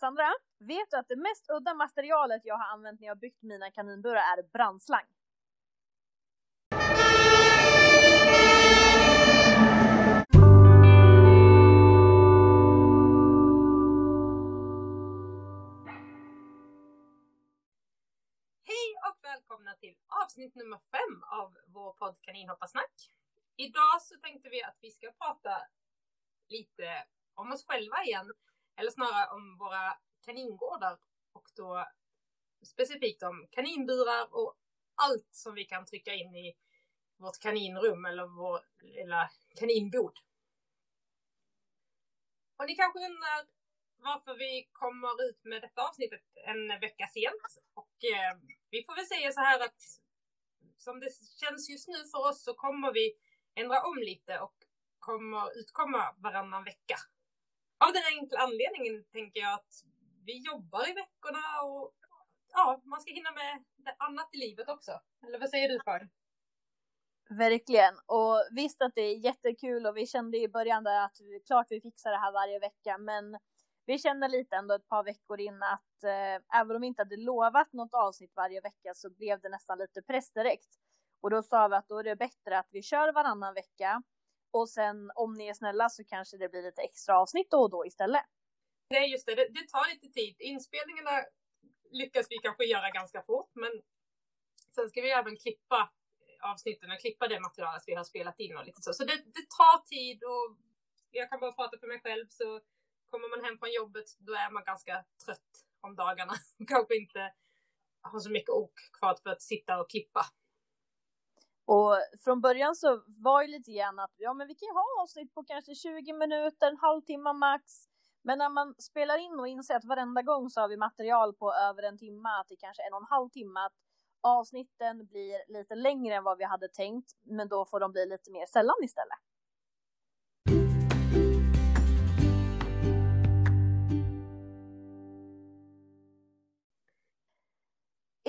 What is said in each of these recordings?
Sandra, vet du att det mest udda materialet jag har använt när jag byggt mina kaninburar är brandslang? Hej och välkomna till avsnitt nummer fem av vår podd Kaninhopparsnack. Idag så tänkte vi att vi ska prata lite om oss själva igen, eller snarare om våra kaningårdar och då specifikt om kaninburar och allt som vi kan trycka in i vårt kaninrum eller vår lilla kaninbod. Och ni kanske undrar varför vi kommer ut med detta avsnittet en vecka sent. Och eh, vi får väl säga så här att som det känns just nu för oss så kommer vi ändra om lite och kommer utkomma varannan vecka. Av den enkla anledningen tänker jag att vi jobbar i veckorna och ja, man ska hinna med annat i livet också. Eller vad säger du Karin? Verkligen. Och visst att det är jättekul och vi kände i början där att vi, klart vi fixar det här varje vecka, men vi kände lite ändå ett par veckor in att eh, även om vi inte hade lovat något avsnitt varje vecka så blev det nästan lite press direkt. Och då sa vi att då är det bättre att vi kör varannan vecka och sen om ni är snälla så kanske det blir lite extra avsnitt då och då istället. Nej, just det. det. Det tar lite tid. Inspelningarna lyckas vi kanske göra ganska fort, men sen ska vi även klippa avsnitten och klippa det materialet vi har spelat in och lite så. Så det, det tar tid och jag kan bara prata för mig själv så kommer man hem från jobbet då är man ganska trött om dagarna. Kanske inte har så mycket ok kvar för att sitta och klippa. Och från början så var ju lite grann att ja, men vi kan ju ha avsnitt på kanske 20 minuter, en halvtimme max. Men när man spelar in och inser att varenda gång så har vi material på över en timme, att det kanske är en och en halv timme, att avsnitten blir lite längre än vad vi hade tänkt, men då får de bli lite mer sällan istället.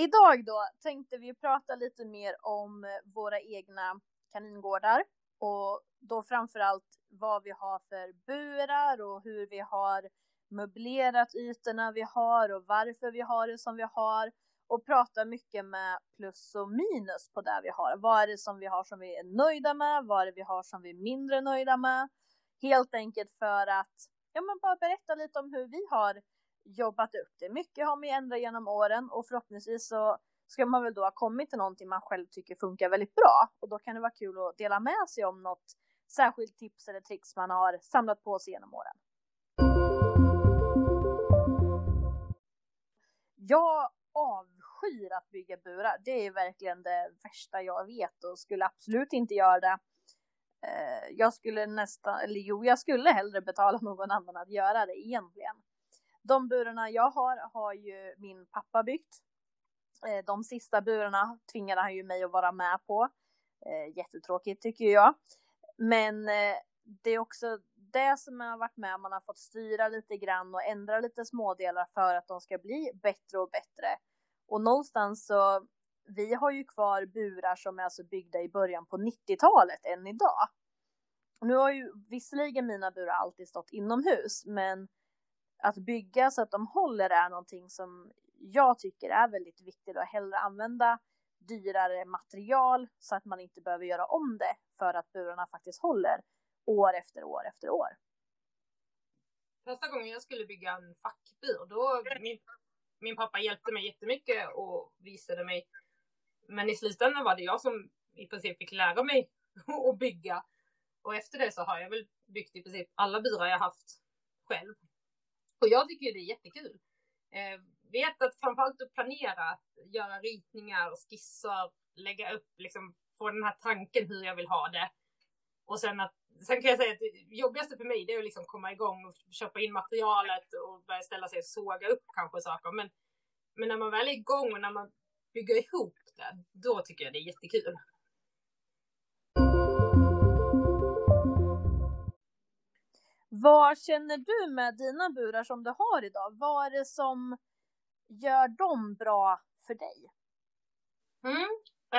Idag då tänkte vi prata lite mer om eh, våra egna kaningårdar och då framförallt vad vi har för burar och hur vi har möblerat ytorna vi har och varför vi har det som vi har och prata mycket med plus och minus på det vi har. Vad är det som vi har som vi är nöjda med? Vad är det vi har som vi är mindre nöjda med? Helt enkelt för att ja, men bara berätta lite om hur vi har jobbat upp det. Mycket har man ju ändrat genom åren och förhoppningsvis så ska man väl då ha kommit till någonting man själv tycker funkar väldigt bra. Och då kan det vara kul att dela med sig om något särskilt tips eller tricks man har samlat på sig genom åren. Jag avskyr att bygga burar. Det är verkligen det värsta jag vet och skulle absolut inte göra det. Eh, jag skulle nästan, eller jo, jag skulle hellre betala någon annan att göra det egentligen. De burarna jag har har ju min pappa byggt. Eh, de sista burarna tvingade han ju mig att vara med på. Eh, jättetråkigt tycker jag. Men eh, det är också det som jag har varit med man har fått styra lite grann och ändra lite smådelar för att de ska bli bättre och bättre. Och någonstans så, vi har ju kvar burar som är alltså byggda i början på 90-talet än idag. Nu har ju visserligen mina burar alltid stått inomhus, men att bygga så att de håller är någonting som jag tycker är väldigt viktigt och hellre använda dyrare material så att man inte behöver göra om det för att burarna faktiskt håller år efter år efter år. Första gången jag skulle bygga en fackbur, då min, min pappa hjälpte mig jättemycket och visade mig. Men i slutändan var det jag som i princip fick lära mig att bygga. Och efter det så har jag väl byggt i princip alla burar jag haft själv. Och jag tycker det är jättekul. Eh, vet att framförallt att planera, att göra ritningar, skisser, lägga upp, liksom få den här tanken hur jag vill ha det. Och sen att Sen kan jag säga att det jobbigaste för mig det är att liksom komma igång och köpa in materialet och börja ställa sig och såga upp kanske saker. Men, men när man väl är igång och när man bygger ihop det, då tycker jag det är jättekul. Vad känner du med dina burar som du har idag? Vad är det som gör dem bra för dig? Mm.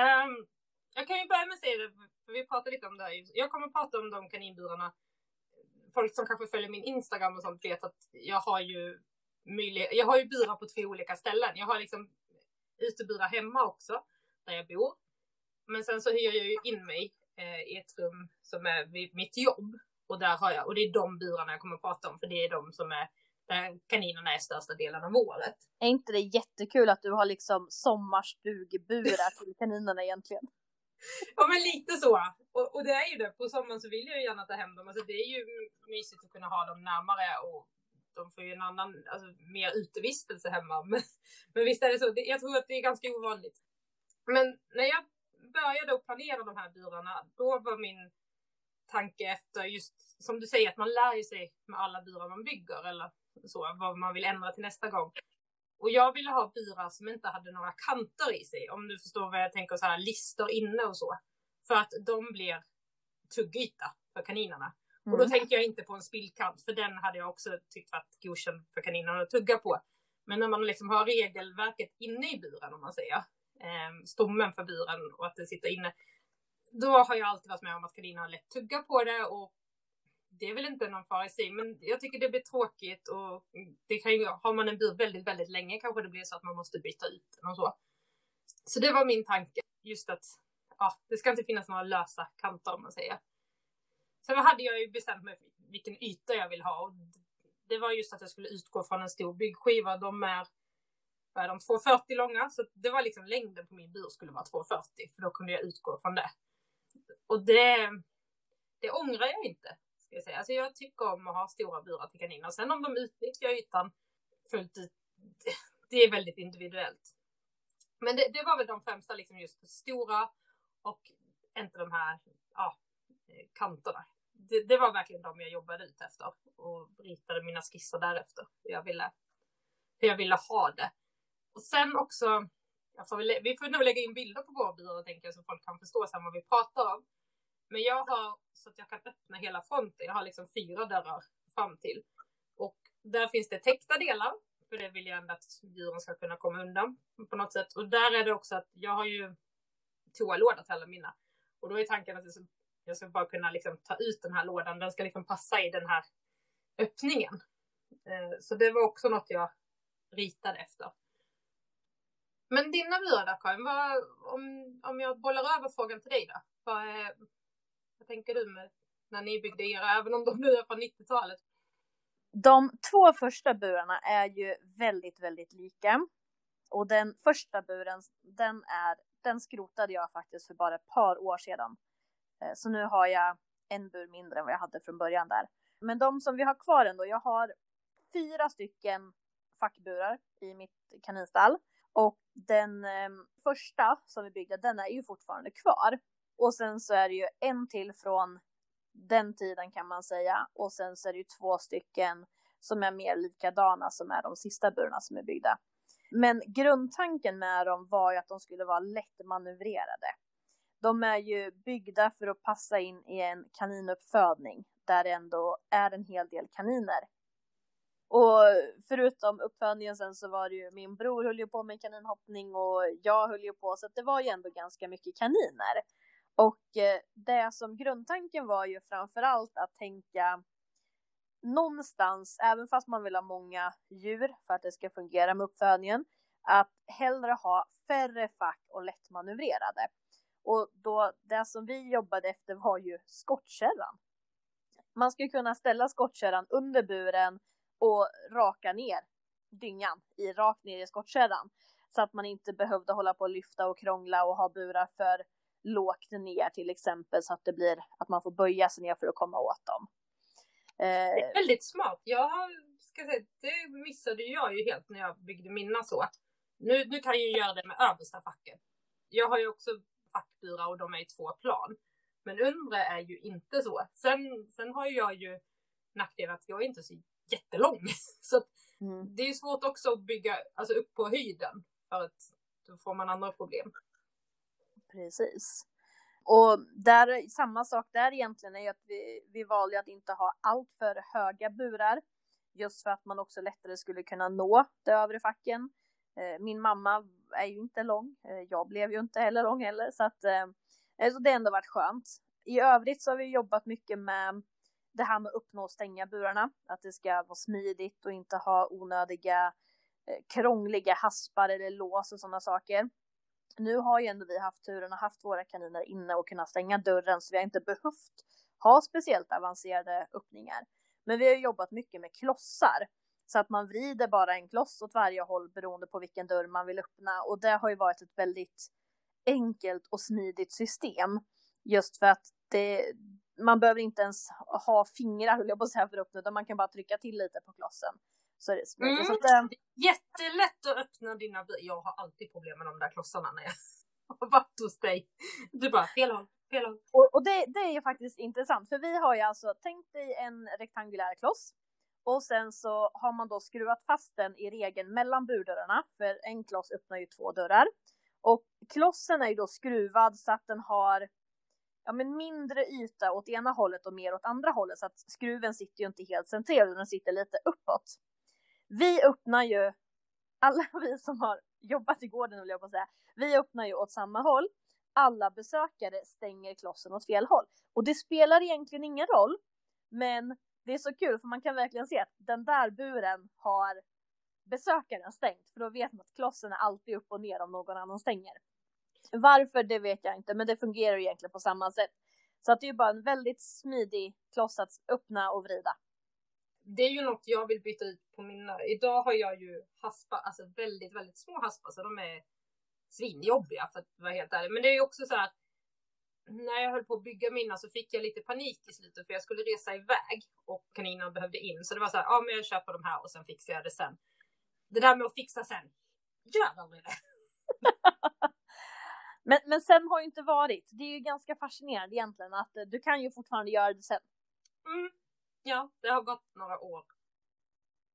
Um, jag kan ju börja med att säga det, för vi pratade lite om det här. Jag kommer att prata om de kaninburarna. Folk som kanske följer min Instagram och sånt vet att jag har ju möjlighet. Jag har ju burar på två olika ställen. Jag har liksom uteburar hemma också, där jag bor. Men sen så hyr jag ju in mig eh, i ett rum som är vid mitt jobb. Och där har jag, och det är de burarna jag kommer att prata om, för det är de som är där kaninerna är största delen av året. Är inte det jättekul att du har liksom sommarstugburar till kaninerna egentligen? Ja men lite så. Och, och, det är ju det, på sommaren så vill jag ju gärna ta hem dem. Alltså det är ju mysigt att kunna ha dem närmare och de får ju en annan, alltså mer utevistelse hemma. Men, men visst är det så, jag tror att det är ganska ovanligt. Men när jag började att planera de här burarna, då var min tanke efter just som du säger att man lär sig med alla burar man bygger eller så, vad man vill ändra till nästa gång. Och jag ville ha burar som inte hade några kanter i sig, om du förstår vad jag tänker, så här listor inne och så. För att de blir tuggyta för kaninerna. Mm. Och då mm. tänker jag inte på en spillkant, för den hade jag också tyckt varit godkänd för kaninerna att tugga på. Men när man liksom har regelverket inne i buren, om man säger, eh, stommen för buren och att det sitter inne, då har jag alltid varit med om att kaninerna lätt tugga på det och det är väl inte någon fara i sig, men jag tycker det blir tråkigt och det kan ju, har man en bur väldigt, väldigt länge kanske det blir så att man måste byta ut den och så. Så det var min tanke, just att ja, det ska inte finnas några lösa kanter om man säger. Sen hade jag ju bestämt mig för vilken yta jag vill ha och det var just att jag skulle utgå från en stor byggskiva. De är, vad är de, 2,40 långa, så det var liksom längden på min bur skulle vara 2,40 för då kunde jag utgå från det. Och det, det ångrar jag inte. Ska jag, säga. Alltså jag tycker om att ha stora burar till kaniner. Sen om de utnyttjar ytan fullt ut, det är väldigt individuellt. Men det, det var väl de främsta, liksom just stora och inte de här ja, kanterna. Det, det, var verkligen de jag jobbade ut efter och ritade mina skisser därefter. Jag ville, hur jag ville ha det. Och sen också, får vi, vi, får nog lägga in bilder på våra burar tänker jag så folk kan förstå sen vad vi pratar om. Men jag har så att jag kan öppna hela fronten. Jag har liksom fyra dörrar fram till. Och där finns det täckta delar. För det vill jag ändå att djuren ska kunna komma undan på något sätt. Och där är det också att jag har ju toalåda till alla mina. Och då är tanken att jag ska bara kunna liksom ta ut den här lådan. Den ska liksom passa i den här öppningen. Eh, så det var också något jag ritade efter. Men dina burar då Karin, om, om jag bollar över frågan till dig då. Vad vad tänker du med när ni byggde era, även om de nu är från 90-talet? De två första burarna är ju väldigt, väldigt lika. Och den första buren, den, är, den skrotade jag faktiskt för bara ett par år sedan. Eh, så nu har jag en bur mindre än vad jag hade från början där. Men de som vi har kvar ändå, jag har fyra stycken fackburar i mitt kaninstall. Och den eh, första som vi byggde, den är ju fortfarande kvar. Och sen så är det ju en till från den tiden kan man säga. Och sen så är det ju två stycken som är mer likadana som är de sista burarna som är byggda. Men grundtanken med dem var ju att de skulle vara lättmanövrerade. De är ju byggda för att passa in i en kaninuppfödning där det ändå är en hel del kaniner. Och förutom uppfödningen sen så var det ju min bror höll ju på med kaninhoppning och jag höll ju på så att det var ju ändå ganska mycket kaniner. Och eh, det som grundtanken var ju framförallt att tänka någonstans, även fast man vill ha många djur för att det ska fungera med uppfödningen, att hellre ha färre fack och lättmanövrerade. Och då det som vi jobbade efter var ju skottkärran. Man skulle kunna ställa skottkärran under buren och raka ner dyngan i rakt ner i skottkärran så att man inte behövde hålla på och lyfta och krångla och ha burar för lågt ner till exempel så att det blir att man får böja sig ner för att komma åt dem. Det är eh, väldigt smart. Jag ska säga, det missade jag ju helt när jag byggde mina så. Nu, nu kan jag ju göra det med översta facket. Jag har ju också fackburar och de är i två plan. Men undre är ju inte så. Sen, sen har jag ju nackdelen att jag är inte så jättelång. Så mm. det är svårt också att bygga alltså upp på höjden. För att då får man andra problem. Precis. Och där, samma sak där egentligen är ju att vi, vi valde att inte ha allt för höga burar. Just för att man också lättare skulle kunna nå de övre facken. Eh, min mamma är ju inte lång. Eh, jag blev ju inte heller lång heller. Så att eh, så det har ändå varit skönt. I övrigt så har vi jobbat mycket med det här med att uppnå och stänga burarna, att det ska vara smidigt och inte ha onödiga eh, krångliga haspar eller lås och sådana saker. Nu har ju ändå vi haft turen och haft våra kaniner inne och kunnat stänga dörren så vi har inte behövt ha speciellt avancerade öppningar. Men vi har jobbat mycket med klossar så att man vrider bara en kloss åt varje håll beroende på vilken dörr man vill öppna och det har ju varit ett väldigt enkelt och smidigt system. Just för att det, man behöver inte ens ha fingrar, höll jag på att säga, för att öppna, utan man kan bara trycka till lite på klossen. Så är det smidigt. Mm. Så att, äh, Jättelätt att öppna dina. Jag har alltid problem med de där klossarna när jag har varit hos dig. Du bara, fel håll, fel håll. och, och det, det är ju faktiskt intressant, för vi har ju alltså, tänkt dig en rektangulär kloss. Och sen så har man då skruvat fast den i regeln mellan burdörrarna, för en kloss öppnar ju två dörrar. Och klossen är ju då skruvad så att den har ja, men mindre yta åt ena hållet och mer åt andra hållet så att skruven sitter ju inte helt centrerad, den sitter lite uppåt. Vi öppnar ju, alla vi som har jobbat i gården vill jag på att säga, vi öppnar ju åt samma håll. Alla besökare stänger klossen åt fel håll. Och det spelar egentligen ingen roll, men det är så kul för man kan verkligen se att den där buren har besökaren stängt, för då vet man att klossen är alltid upp och ner om någon annan stänger. Varför, det vet jag inte, men det fungerar egentligen på samma sätt. Så att det är bara en väldigt smidig kloss att öppna och vrida. Det är ju något jag vill byta ut på mina. Idag har jag ju haspar, alltså väldigt, väldigt små haspar, så de är svinjobbiga för att vara helt ärlig. Men det är ju också så här. När jag höll på att bygga mina så fick jag lite panik i slutet för jag skulle resa iväg och kaninerna behövde in. Så det var så här, ja men jag köper de här och sen fixar jag det sen. Det där med att fixa sen, gör aldrig det. Men, men sen har ju inte varit. Det är ju ganska fascinerande egentligen att eh, du kan ju fortfarande göra det sen. Mm. Ja, det har gått några år.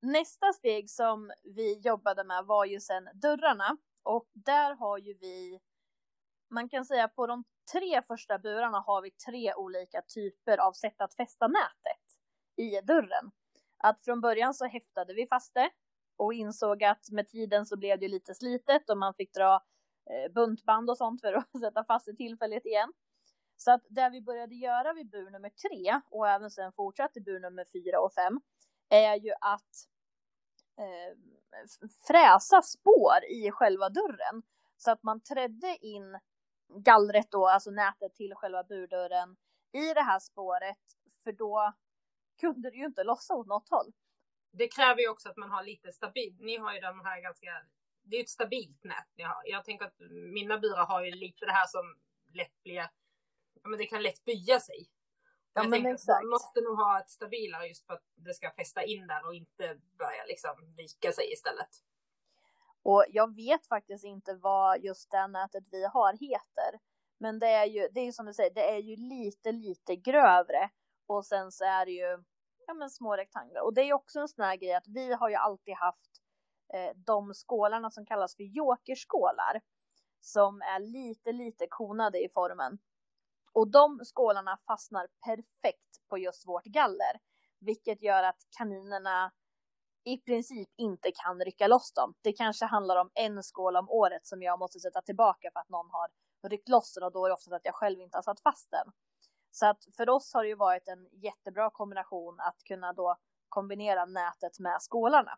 Nästa steg som vi jobbade med var ju sen dörrarna och där har ju vi man kan säga på de tre första burarna har vi tre olika typer av sätt att fästa nätet i dörren. Att från början så häftade vi fast det och insåg att med tiden så blev det lite slitet och man fick dra Eh, buntband och sånt för att sätta fast det tillfälligt igen. Så att det vi började göra vid bur nummer tre och även sen fortsatte bur nummer fyra och fem är ju att eh, fräsa spår i själva dörren så att man trädde in gallret då, alltså nätet till själva burdörren i det här spåret för då kunde det ju inte lossa åt något håll. Det kräver ju också att man har lite stabilt. Ni har ju de här ganska, det är ett stabilt nät ni har. Jag tänker att mina burar har ju lite det här som lätt blir, ja men det kan lätt böja sig. Ja, jag men tänker att exakt. man måste nog ha ett stabilare just för att det ska fästa in där och inte börja liksom vika sig istället. Och jag vet faktiskt inte vad just det nätet vi har heter. Men det är ju, det är ju som du säger, det är ju lite, lite grövre. Och sen så är det ju, ja men små rektanglar. Och det är också en sån här grej att vi har ju alltid haft Eh, de skålarna som kallas för jokerskålar. Som är lite, lite konade i formen. Och de skålarna fastnar perfekt på just vårt galler. Vilket gör att kaninerna i princip inte kan rycka loss dem. Det kanske handlar om en skål om året som jag måste sätta tillbaka för att någon har ryckt loss den och då är det ofta att jag själv inte har satt fast den. Så att för oss har det ju varit en jättebra kombination att kunna då kombinera nätet med skålarna.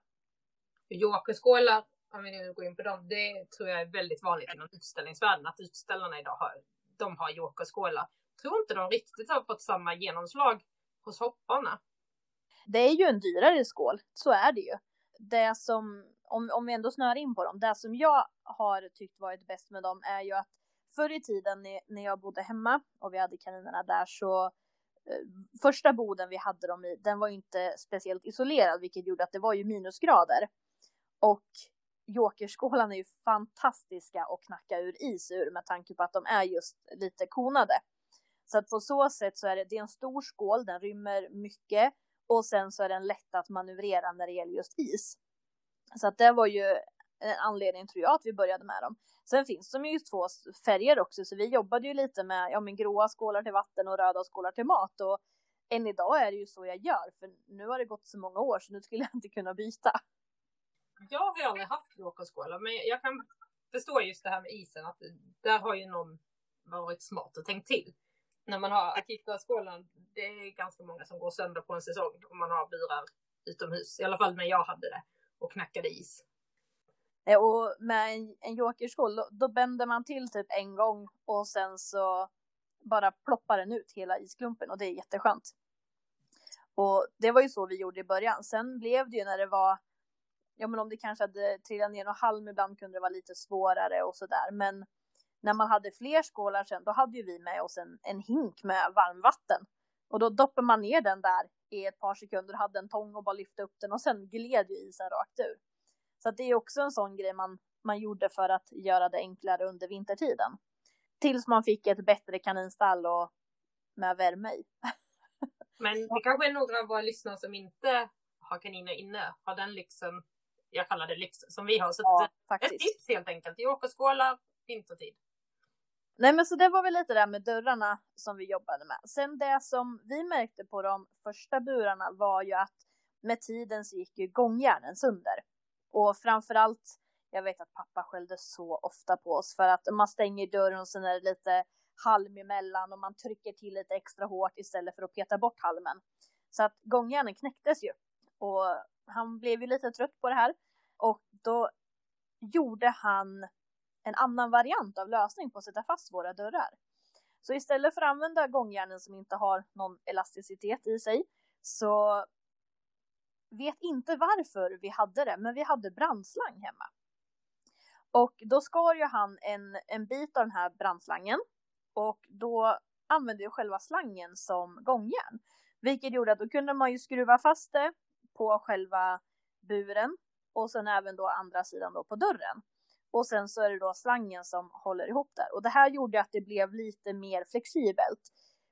Jokerskålar, om vi nu går in på dem, det tror jag är väldigt vanligt inom utställningsvärlden att utställarna idag har, de har jokerskålar. Tror inte de riktigt har fått samma genomslag hos hopparna. Det är ju en dyrare skål, så är det ju. Det som, om, om vi ändå snör in på dem, det som jag har tyckt varit bäst med dem är ju att förr i tiden när, jag bodde hemma och vi hade kaninerna där så eh, första boden vi hade dem i, den var ju inte speciellt isolerad, vilket gjorde att det var ju minusgrader. Och jokerskålarna är ju fantastiska att knacka ur is ur med tanke på att de är just lite konade. Så att på så sätt så är det, det är en stor skål, den rymmer mycket och sen så är den lätt att manövrera när det gäller just is. Så att det var ju eh, en anledning tror jag att vi började med dem. Sen finns de ju i två färger också så vi jobbade ju lite med ja, men gråa skålar till vatten och röda skålar till mat och än idag är det ju så jag gör för nu har det gått så många år så nu skulle jag inte kunna byta. Jag har ju aldrig haft jokerskålar men jag kan förstå just det här med isen att där har ju någon varit smart och tänkt till. när man har Akita-skålen, det är ganska många som går sönder på en säsong om man har burar utomhus. I alla fall när jag hade det och knackade is. Eh, och med en, en jokerskål, då, då bänder man till typ en gång och sen så bara ploppar den ut hela isklumpen och det är jätteskönt. Och det var ju så vi gjorde i början. Sen blev det ju när det var, ja men om det kanske hade trillat ner någon halm ibland kunde det vara lite svårare och sådär. Men när man hade fler skålar sen, då hade ju vi med oss en, en hink med varmvatten. Och då doppade man ner den där i ett par sekunder, hade en tång och bara lyfte upp den och sen gled ju isen rakt ur. Så det är också en sån grej man, man gjorde för att göra det enklare under vintertiden. Tills man fick ett bättre kaninstall och med värme i. Men det kanske är några av våra lyssnare som inte har kaniner inne, har den lyxen, jag kallar det lyx, som vi har. Så ja, ett tips helt enkelt, Jokerskålar vintertid. Nej men så det var väl lite det med dörrarna som vi jobbade med. Sen det som vi märkte på de första burarna var ju att med tiden så gick ju gångjärnen sönder. Och framförallt, jag vet att pappa skällde så ofta på oss för att man stänger dörren och sen är det lite halm emellan och man trycker till lite extra hårt istället för att peta bort halmen. Så att gångjärnen knäcktes ju och han blev ju lite trött på det här och då gjorde han en annan variant av lösning på att sätta fast våra dörrar. Så istället för att använda gångjärnen som inte har någon elasticitet i sig så vet inte varför vi hade det, men vi hade brandslang hemma. Och då skar ju han en, en bit av den här brandslangen och då använde ju själva slangen som gångjärn. Vilket gjorde att då kunde man ju skruva fast det på själva buren och sen även då andra sidan då på dörren. Och sen så är det då slangen som håller ihop där. Och det här gjorde att det blev lite mer flexibelt.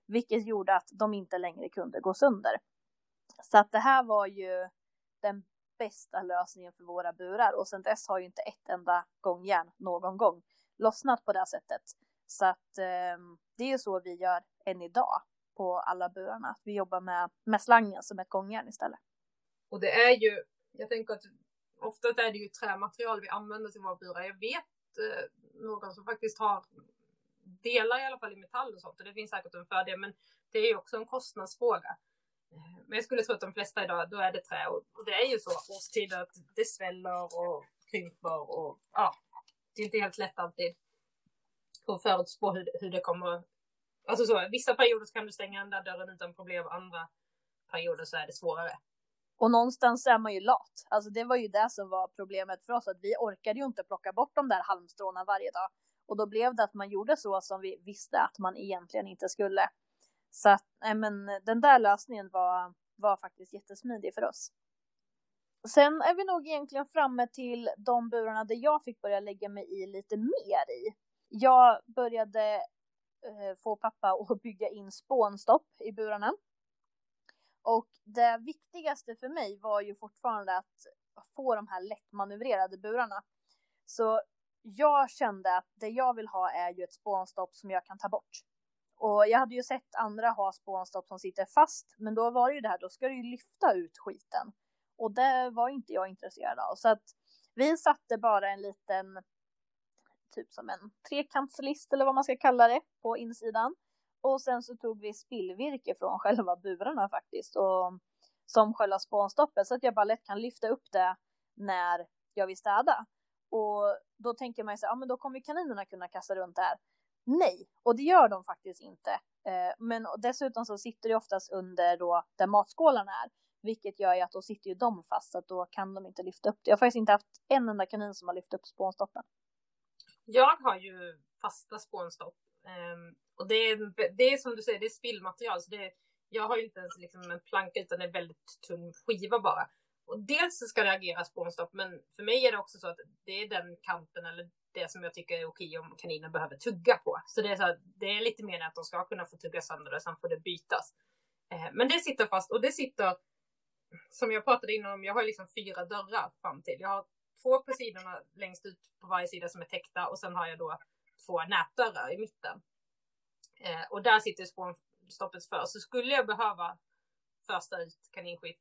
Vilket gjorde att de inte längre kunde gå sönder. Så att det här var ju den bästa lösningen för våra burar. Och sen dess har ju inte ett enda gångjärn någon gång lossnat på det sättet. Så att eh, det är ju så vi gör än idag på alla burarna. Vi jobbar med, med slangen som ett gångjärn istället. Och det är ju, jag tänker att ofta är det ju trämaterial vi använder till våra burar. Jag vet eh, någon som faktiskt har delar i alla fall i metall och sånt och det finns säkert en fördel men det är ju också en kostnadsfråga. Eh, men jag skulle tro att de flesta idag, då är det trä och, och det är ju så årstider att det sväller och krymper och ja, det är inte helt lätt alltid att förutspå hur, hur det kommer. Alltså så, vissa perioder så kan du stänga den där dörren utan problem, andra perioder så är det svårare. Och någonstans är man ju lat. Alltså det var ju det som var problemet för oss, att vi orkade ju inte plocka bort de där halmstråna varje dag. Och då blev det att man gjorde så som vi visste att man egentligen inte skulle. Så att, nej men den där lösningen var, var faktiskt jättesmidig för oss. Sen är vi nog egentligen framme till de burarna där jag fick börja lägga mig i lite mer i. Jag började eh, få pappa att bygga in spånstopp i burarna. Och det viktigaste för mig var ju fortfarande att få de här lättmanövrerade burarna. Så jag kände att det jag vill ha är ju ett spånstopp som jag kan ta bort. Och jag hade ju sett andra ha spånstopp som sitter fast, men då var det ju det här, då ska du ju lyfta ut skiten. Och det var inte jag intresserad av. Så att vi satte bara en liten, typ som en trekantslist eller vad man ska kalla det, på insidan. Och sen så tog vi spillvirke från själva burarna faktiskt. Och som själva spånstoppet så att jag bara lätt kan lyfta upp det när jag vill städa. Och då tänker man ju så ja men då kommer kaninerna kunna kasta runt där. Nej, och det gör de faktiskt inte. Eh, men dessutom så sitter det oftast under då där matskålarna är. Vilket gör ju att då sitter ju de fast så att då kan de inte lyfta upp det. Jag har faktiskt inte haft en enda kanin som har lyft upp spånstoppen. Jag har ju fasta spånstopp. Um, och det är, det är som du säger, det är spillmaterial. Så det, jag har ju inte ens liksom en planka utan en väldigt tunn skiva bara. Och dels så ska det agera spånstopp men för mig är det också så att det är den kanten eller det som jag tycker är okej om kaninen behöver tugga på. Så det är, så här, det är lite mer att de ska kunna få tugga sönder det, sen får det bytas. Eh, men det sitter fast och det sitter, som jag pratade innan om, jag har liksom fyra dörrar fram till. Jag har två på sidorna längst ut på varje sida som är täckta och sen har jag då två nätdörrar i mitten. Eh, och där sitter spånstoppet för. Så skulle jag behöva första ut kaninskit.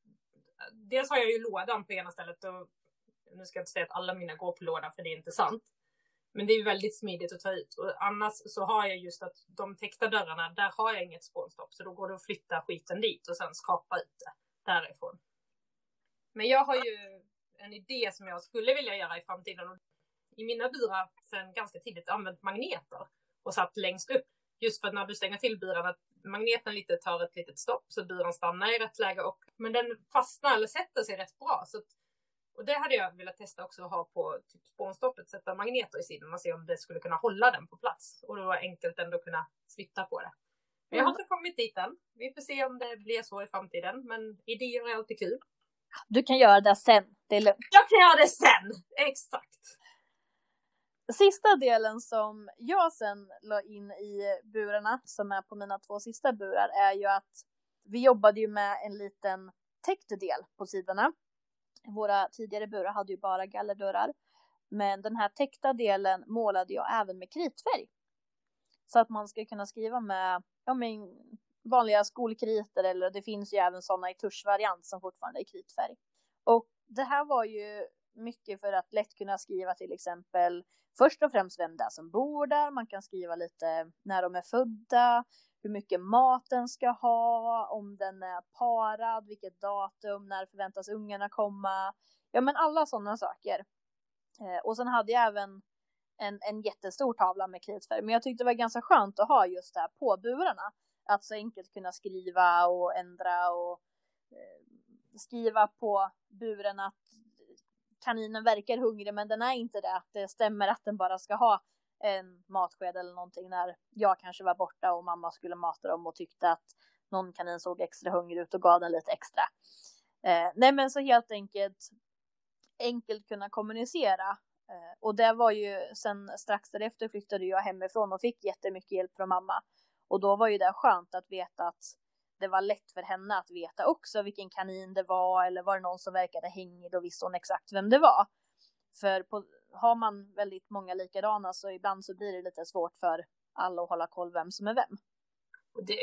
Dels har jag ju lådan på ena stället och nu ska jag inte säga att alla mina går på lådan för det är inte sant. Men det är väldigt smidigt att ta ut. Och annars så har jag just att de täckta dörrarna, där har jag inget spånstopp. Så då går det att flytta skiten dit och sen skapa ut det därifrån. Men jag har ju en idé som jag skulle vilja göra i framtiden. I mina burar sen ganska tidigt använt magneter och satt längst upp. Just för att när du stänger till buren att magneten lite tar ett litet stopp så buren stannar i rätt läge och men den fastnar eller sätter sig rätt bra. Så att, och det hade jag velat testa också att ha på typ spånstoppet, sätta magneter i sidan och se om det skulle kunna hålla den på plats. Och då enkelt ändå kunna flytta på det. Men jag har inte kommit dit än. Vi får se om det blir så i framtiden. Men idéer är alltid kul. Du kan göra det sen, det är lugnt. Jag kan göra det sen! Exakt! Sista delen som jag sen la in i burarna, som är på mina två sista burar, är ju att vi jobbade ju med en liten täckt del på sidorna. Våra tidigare burar hade ju bara gallerdörrar. Men den här täckta delen målade jag även med kritfärg. Så att man ska kunna skriva med ja, men vanliga skolkriter eller det finns ju även sådana i tuschvariant som fortfarande är kritfärg. Och det här var ju mycket för att lätt kunna skriva till exempel först och främst vem det är som bor där. Man kan skriva lite när de är födda, hur mycket maten ska ha, om den är parad, vilket datum, när förväntas ungarna komma. Ja, men alla sådana saker. Eh, och sen hade jag även en, en jättestor tavla med kritfärg, men jag tyckte det var ganska skönt att ha just det här på burarna. Att så enkelt kunna skriva och ändra och eh, skriva på buren att kaninen verkar hungrig men den är inte det. att Det stämmer att den bara ska ha en matsked eller någonting när jag kanske var borta och mamma skulle mata dem och tyckte att någon kanin såg extra hungrig ut och gav den lite extra. Eh, nej men så helt enkelt enkelt kunna kommunicera. Eh, och det var ju sen strax därefter flyttade jag hemifrån och fick jättemycket hjälp från mamma. Och då var ju det skönt att veta att det var lätt för henne att veta också vilken kanin det var eller var det någon som verkade hängig då visste hon exakt vem det var. För på, har man väldigt många likadana så ibland så blir det lite svårt för alla att hålla koll vem som är vem. Det,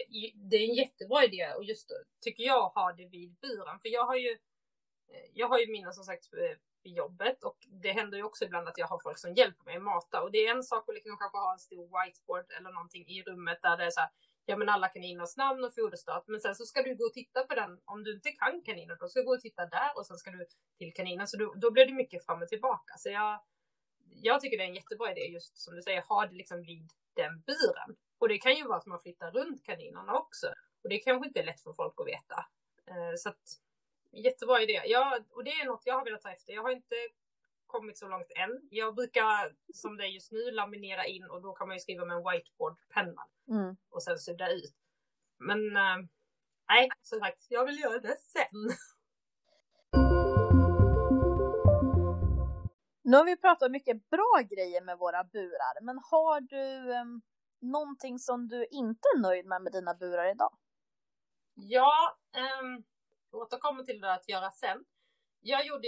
det är en jättebra idé och just tycker jag ha det vid buren. För jag har ju, eh, jag har ju mina som sagt på vid jobbet och det händer ju också ibland att jag har folk som hjälper mig att mata och det är en sak att liksom kanske ha en stor whiteboard eller någonting i rummet där det är så här, ja men alla kaniners namn och foderstat. Men sen så ska du gå och titta på den. Om du inte kan kaninen, då ska du gå och titta där och sen ska du till kaninen. Så då, då blir det mycket fram och tillbaka. Så jag, jag tycker det är en jättebra idé just som du säger, ha det liksom vid den buren. Och det kan ju vara att man flyttar runt kaninerna också. Och det kanske inte är lätt för folk att veta. Eh, så att jättebra idé. Ja, och det är något jag har velat ta efter. Jag har inte kommit så långt än. Jag brukar som det är just nu laminera in och då kan man ju skriva med en whiteboardpenna mm. och sen sudda ut. Men äh, nej, som sagt, jag vill göra det sen. Nu har vi pratat mycket bra grejer med våra burar, men har du um, någonting som du inte är nöjd med med dina burar idag? Ja, um, återkommer till det att göra sen. Jag gjorde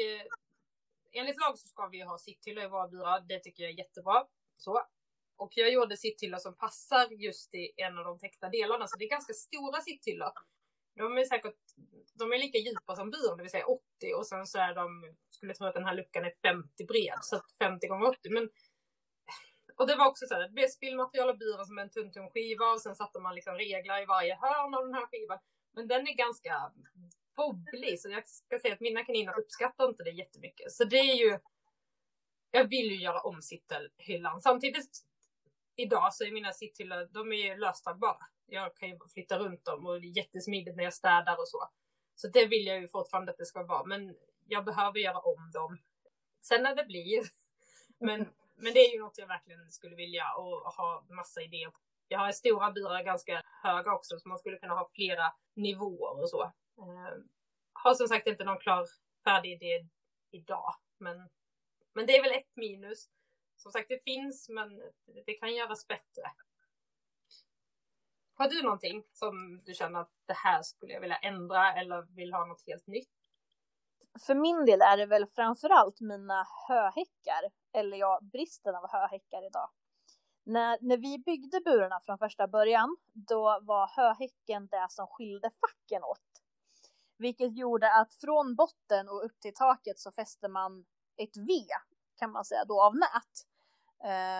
enligt lag så ska vi ha sitthyllor i våra burar. Det tycker jag är jättebra. Så. Och jag gjorde sitthyllor som passar just i en av de täckta delarna. Så det är ganska stora sitthyllor. De är säkert, de är lika djupa som byrån, det vill säga 80 och sen så är de, skulle tro att den här luckan är 50 bred, så 50 gånger 80. Men, och det var också så här, det blev spillmaterial av byrån som en tunn tunn skiva och sen satte man liksom reglar i varje hörn av den här skivan. Men den är ganska bobblig så jag ska säga att mina kaniner uppskattar inte det jättemycket. Så det är ju, jag vill ju göra om sitthyllan. Samtidigt idag så är mina sitthyllor, de är ju löstagbara. Jag kan ju flytta runt dem och det är jättesmidigt när jag städar och så. Så det vill jag ju fortfarande att det ska vara, men jag behöver göra om dem. Sen när det blir. Men, men det är ju något jag verkligen skulle vilja och ha massa idéer på. Jag har stora burar ganska höga också så man skulle kunna ha flera nivåer och så. Eh, har som sagt inte någon klar färdig idé idag, men, men det är väl ett minus. Som sagt, det finns, men det kan göras bättre. Har du någonting som du känner att det här skulle jag vilja ändra eller vill ha något helt nytt? För min del är det väl framförallt mina höhäckar, eller ja, bristen av höhäckar idag. När, när vi byggde burarna från första början, då var höhäcken det som skilde facken åt. Vilket gjorde att från botten och upp till taket så fäste man ett V kan man säga då av nät.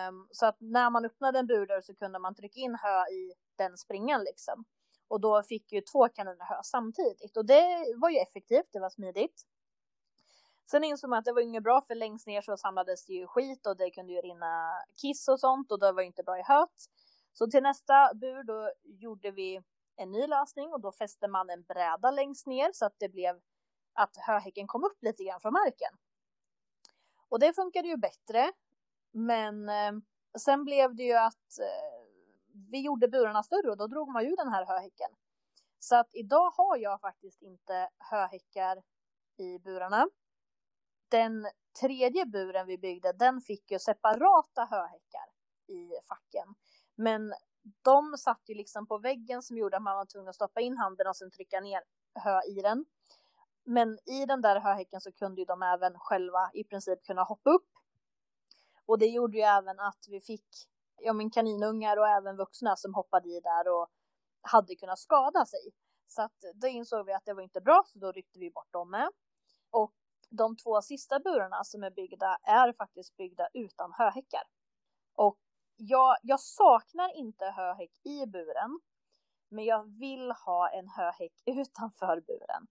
Um, så att när man öppnade en burdörr så kunde man trycka in hö i den springan liksom. Och då fick ju två kaniner hö samtidigt och det var ju effektivt, det var smidigt. Sen insåg man att det var inget bra för längst ner så samlades det ju skit och det kunde ju rinna kiss och sånt och det var ju inte bra i höet. Så till nästa bur då gjorde vi en ny lösning och då fäste man en bräda längst ner så att det blev att höhäcken kom upp lite grann från marken. Och det funkade ju bättre. Men eh, sen blev det ju att eh, vi gjorde burarna större och då drog man ju den här höhäcken. Så att idag har jag faktiskt inte höhäckar i burarna. Den tredje buren vi byggde, den fick ju separata höhäckar i facken. Men de satt ju liksom på väggen som gjorde att man var tvungen att stoppa in handen och sen trycka ner hö i den. Men i den där höhäcken så kunde ju de även själva i princip kunna hoppa upp. Och det gjorde ju även att vi fick ja, men kaninungar och även vuxna som hoppade i där och hade kunnat skada sig. Så att då insåg vi att det var inte bra, så då ryckte vi bort dem med. Och de två sista burarna som är byggda är faktiskt byggda utan höhäckar. Och jag, jag saknar inte höhäck i buren, men jag vill ha en höhäck utanför buren.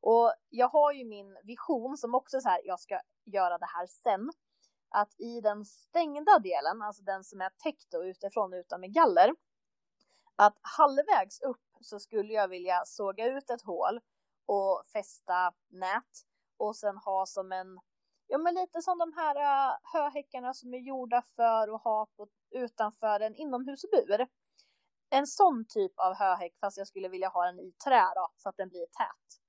Och jag har ju min vision som också så här, jag ska göra det här sen. Att i den stängda delen, alltså den som är täckt och utifrån utan med galler. Att halvvägs upp så skulle jag vilja såga ut ett hål och fästa nät och sen ha som en, ja men lite som de här uh, höhäckarna som är gjorda för att ha på, utanför en inomhusbur. En sån typ av höhäck fast jag skulle vilja ha den i trä då, så att den blir tät.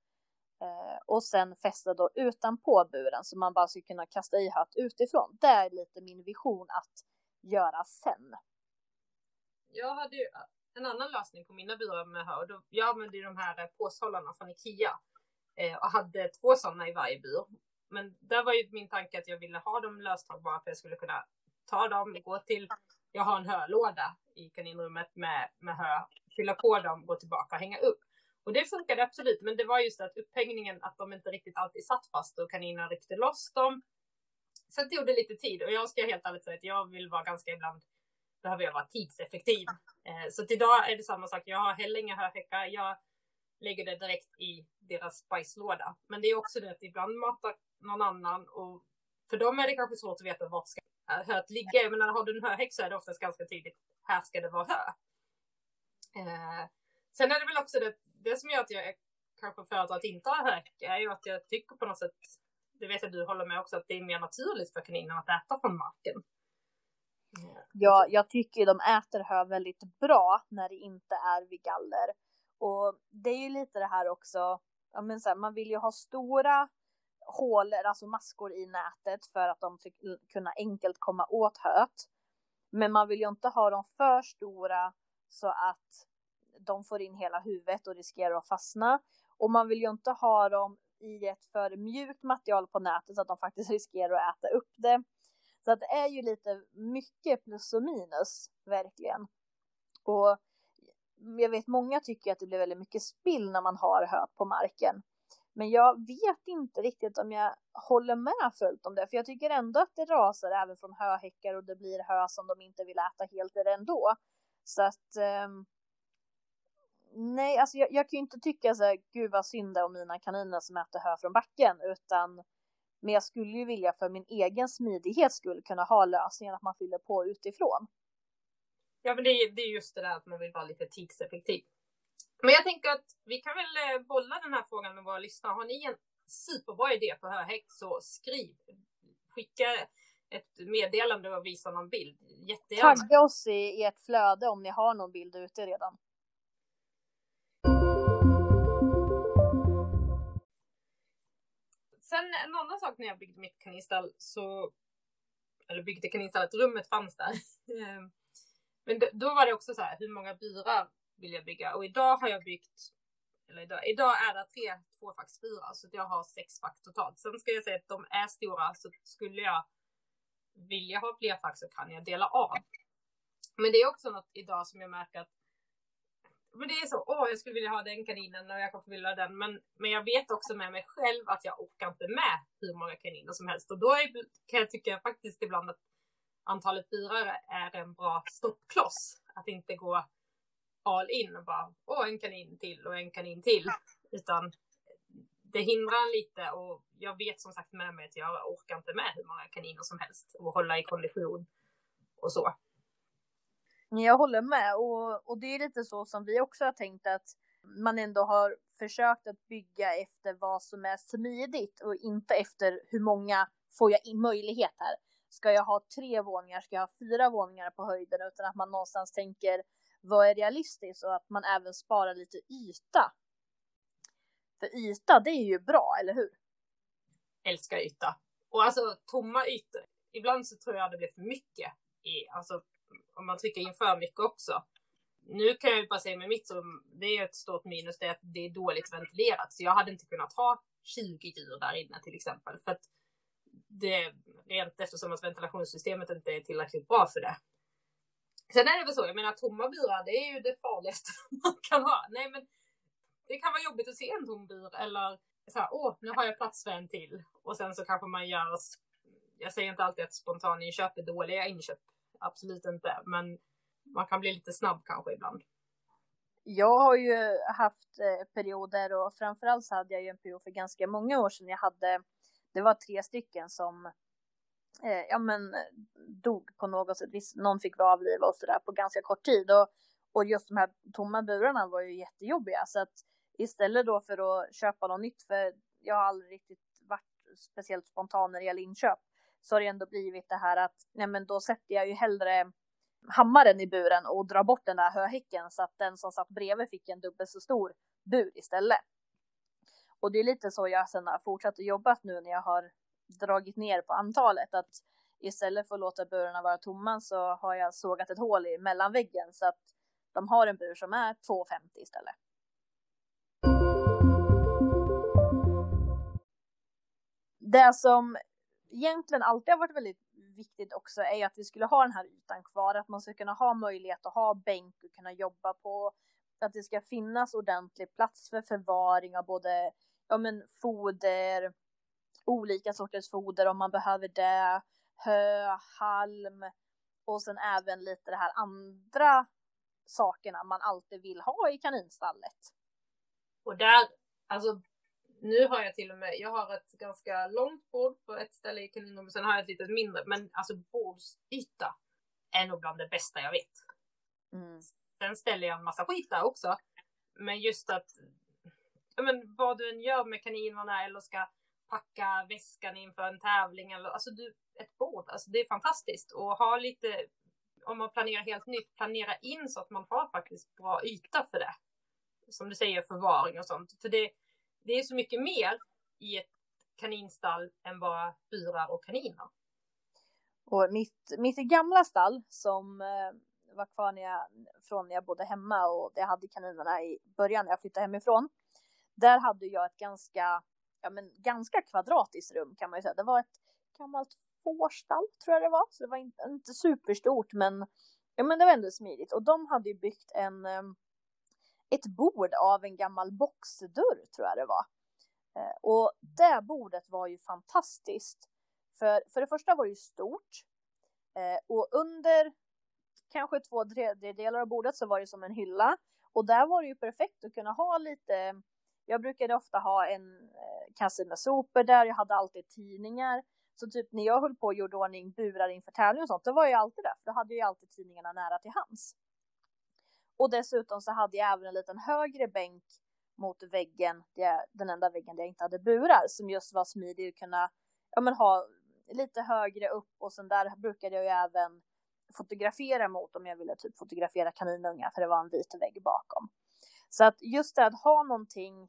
Uh, och sen fästa då utanpå buren så man bara ska kunna kasta i hött utifrån. Det är lite min vision att göra sen. Jag hade ju äh, en annan lösning på mina burar med hö. Jag använde ju de här äh, påshållarna från Ikea eh, och hade två sådana i varje bur. Men där var ju min tanke att jag ville ha dem löstagbara för att jag skulle kunna ta dem, gå till, jag har en hölåda i kaninrummet med, med hö, fylla på dem, gå tillbaka och hänga upp. Och det funkade absolut, men det var just att upphängningen, att de inte riktigt alltid satt fast och kaninerna ryckte loss dem. Sen tog det lite tid och jag ska helt ärligt säga att jag vill vara ganska ibland behöver jag vara tidseffektiv. Eh, så idag är det samma sak. Jag har heller inga hörhäckar. Jag lägger det direkt i deras bajslåda. Men det är också det att ibland matar någon annan och för dem är det kanske svårt att veta vart ska eh, höet ligga. Men när har du en hörhäck så är det oftast ganska tydligt. Här ska det vara hö. Eh, sen är det väl också det det som gör att jag kanske föredrar att inte ha höhäck är ju att jag tycker på något sätt, det vet jag du håller med också, att det är mer naturligt för kaninen att äta från marken. Ja, jag tycker de äter hö väldigt bra när det inte är vid galler. Och det är ju lite det här också, ja men så här, man vill ju ha stora hålor, alltså maskor i nätet för att de ska kunna enkelt komma åt höet. Men man vill ju inte ha dem för stora så att de får in hela huvudet och riskerar att fastna. Och man vill ju inte ha dem i ett för mjukt material på nätet så att de faktiskt riskerar att äta upp det. Så att det är ju lite mycket plus och minus, verkligen. Och jag vet många tycker att det blir väldigt mycket spill när man har hö på marken. Men jag vet inte riktigt om jag håller med fullt om det, för jag tycker ändå att det rasar även från höhäckar och det blir hö som de inte vill äta helt ändå. Så att um, nej, alltså jag, jag kan ju inte tycka så här, gud vad synd om mina kaniner som äter hö från backen, utan men jag skulle ju vilja för min egen smidighet skulle kunna ha lösningen att man fyller på utifrån. Ja, men det är, det är just det där att man vill vara lite tidseffektiv. Men jag tänker att vi kan väl eh, bolla den här frågan med våra lyssnare. Har ni en superbra idé på höhäck så skriv. Skicka ett meddelande och visa någon bild. Jättegärna. Tagga oss i, i ert flöde om ni har någon bild ute redan. Sen en annan sak när jag byggde mitt kaninstall så, eller byggde kaninstallet, rummet fanns där. Ehm, men då var det också så här, hur många burar vill jag bygga? Och idag har jag byggt, eller idag, idag är det tre tvåfacksburar så jag har sex fack totalt. Sen ska jag säga att de är stora så skulle jag vilja ha fler fack så kan jag dela av. Men det är också något idag som jag märker att men det är så, åh jag skulle vilja ha den kaninen och jag kanske vill ha den. Men, men jag vet också med mig själv att jag orkar inte med hur många kaniner som helst. Och då är, kan jag tycka faktiskt ibland att antalet burar är en bra stoppkloss. Att inte gå all in och bara, åh, en kanin till och en kanin till. Utan det hindrar en lite och jag vet som sagt med mig att jag orkar inte med hur många kaniner som helst och hålla i kondition och så. Jag håller med och, och det är lite så som vi också har tänkt att man ändå har försökt att bygga efter vad som är smidigt och inte efter hur många får jag in möjlighet här. Ska jag ha tre våningar? Ska jag ha fyra våningar på höjden? Utan att man någonstans tänker vad är realistiskt och att man även sparar lite yta. För yta, det är ju bra, eller hur? Älskar yta. Och alltså tomma ytor. Ibland så tror jag det blir för mycket i, alltså om man trycker in för mycket också. Nu kan jag ju bara säga med mitt som det är ett stort minus, det är att det är dåligt ventilerat. Så jag hade inte kunnat ha 20 djur där inne till exempel. För att det, rent eftersom att ventilationssystemet inte är tillräckligt bra för det. Sen är det väl så, jag menar tomma burar, det är ju det farligaste man kan ha. Nej men det kan vara jobbigt att se en tom bur eller så här, åh, nu har jag plats för en till. Och sen så kanske man gör, jag säger inte alltid att spontaninköp är dåliga inköp, absolut inte, men man kan bli lite snabb kanske ibland. Jag har ju haft eh, perioder och framförallt så hade jag ju en period för ganska många år sedan. Jag hade, det var tre stycken som eh, ja, men, dog på något sätt. någon fick vi avliva och sådär på ganska kort tid. Och, och just de här tomma burarna var ju jättejobbiga. Så att istället då för att köpa något nytt, för jag har aldrig riktigt varit speciellt spontan när det gäller inköp, så har det ändå blivit det här att nej, men då sätter jag ju hellre hammaren i buren och drar bort den där höhäcken så att den som satt bredvid fick en dubbelt så stor bur istället. Och det är lite så jag sen har fortsatt att jobba nu när jag har dragit ner på antalet. Att istället för att låta burarna vara tomma så har jag sågat ett hål i mellanväggen så att de har en bur som är 2,50 istället. Det som egentligen alltid har varit väldigt viktigt också är att vi skulle ha den här ytan kvar, att man ska kunna ha möjlighet att ha bänk och kunna jobba på, att det ska finnas ordentlig plats för förvaring av både ja, men foder, olika sorters foder om man behöver det, hö, halm och sen även lite det här andra sakerna man alltid vill ha i kaninstallet. Och där, alltså nu har jag till och med, jag har ett ganska långt bord på ett ställe i kaninrummet, sen har jag ett litet mindre, men alltså bordsyta är nog bland det bästa jag vet. Mm. Sen ställer jag en massa skit där också, men just att, ja men vad du än gör med kaninerna eller ska packa väskan inför en tävling eller alltså du, ett bord, alltså det är fantastiskt och ha lite, om man planerar helt nytt, planera in så att man har faktiskt bra yta för det. Som du säger, förvaring och sånt. För det, det är så mycket mer i ett kaninstall än bara burar och kaniner. Och mitt, mitt gamla stall som eh, var kvar när jag, från när jag bodde hemma och jag hade kaninerna i början när jag flyttade hemifrån. Där hade jag ett ganska, ja men ganska kvadratiskt rum kan man ju säga. Det var ett gammalt fårstall tror jag det var, så det var inte, inte superstort men, ja men det var ändå smidigt. Och de hade ju byggt en, ehm, ett bord av en gammal boxdörr tror jag det var. Eh, och det bordet var ju fantastiskt. För, för det första var det ju stort. Eh, och under kanske två tredjedelar av bordet så var det som en hylla. Och där var det ju perfekt att kunna ha lite, jag brukade ofta ha en eh, kasse med sopor där, jag hade alltid tidningar. Så typ när jag höll på och gjorde ordning burar inför tävling och sånt, då var jag alltid där, för då hade jag alltid tidningarna nära till hands. Och dessutom så hade jag även en liten högre bänk mot väggen, den enda väggen där jag inte hade burar, som just var smidig att kunna ja, men ha lite högre upp och sen där brukade jag ju även fotografera mot om jag ville typ fotografera kaninungar för det var en vit vägg bakom. Så att just det att ha någonting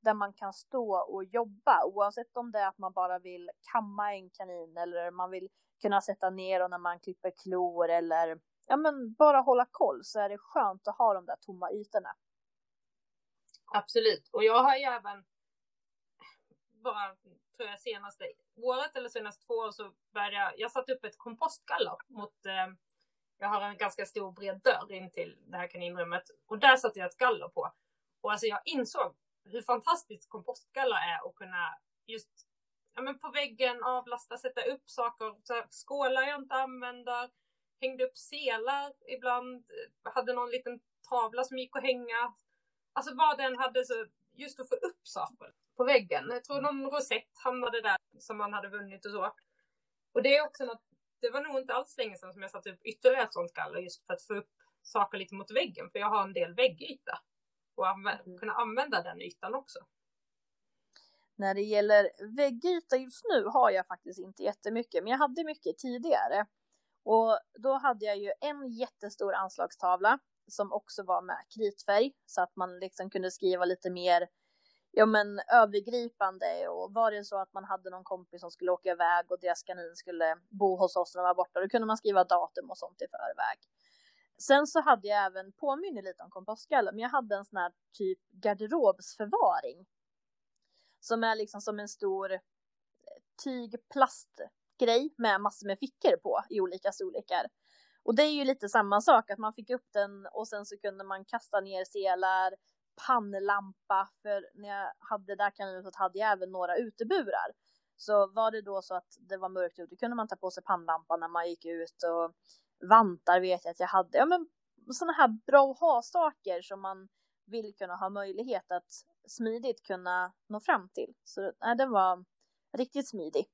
där man kan stå och jobba oavsett om det är att man bara vill kamma en kanin eller man vill kunna sätta ner och när man klipper klor eller ja, men bara hålla koll så är det skönt att ha de där tomma ytorna. Absolut, och jag har ju även bara, tror jag, senaste året eller senaste två år så började jag, jag satte upp ett kompostgaller mot, eh, jag har en ganska stor bred dörr in till det här kaninrummet och där satte jag ett galler på. Och alltså jag insåg hur fantastiskt kompostgaller är att kunna just ja, men på väggen, avlasta, sätta upp saker, så här, skålar jag inte använder, hängde upp selar ibland, hade någon liten tavla som gick att hänga. Alltså vad den hade så, just att få upp saker på väggen. Jag tror någon rosett hamnade där som man hade vunnit och så. Och det är också något, det var nog inte alls länge sedan som jag satte upp ytterligare ett sånt galler just för att få upp saker lite mot väggen, för jag har en del väggyta. Och anv- Mm. kunna använda den ytan också. När det gäller väggyta just nu har jag faktiskt inte jättemycket, men jag hade mycket tidigare. Och då hade jag ju en jättestor anslagstavla som också var med kritfärg så att man liksom kunde skriva lite mer ja men övergripande och var det så att man hade någon kompis som skulle åka iväg och deras kanin skulle bo hos oss när de var borta då kunde man skriva datum och sånt i förväg. Sen så hade jag även, påminner lite om kompostgaller, men jag hade en sån här typ garderobsförvaring. Som är liksom som en stor eh, tygplastgrej med massor med fickor på i olika storlekar. Och det är ju lite samma sak, att man fick upp den och sen så kunde man kasta ner selar, pannlampa, för när jag hade det där kaninhuset hade jag även några uteburar. Så var det då så att det var mörkt ute kunde man ta på sig pannlampan när man gick ut och vantar vet jag att jag hade. Ja men sådana här bra att ha-saker som man vill kunna ha möjlighet att smidigt kunna nå fram till. Så nej, den var riktigt smidig.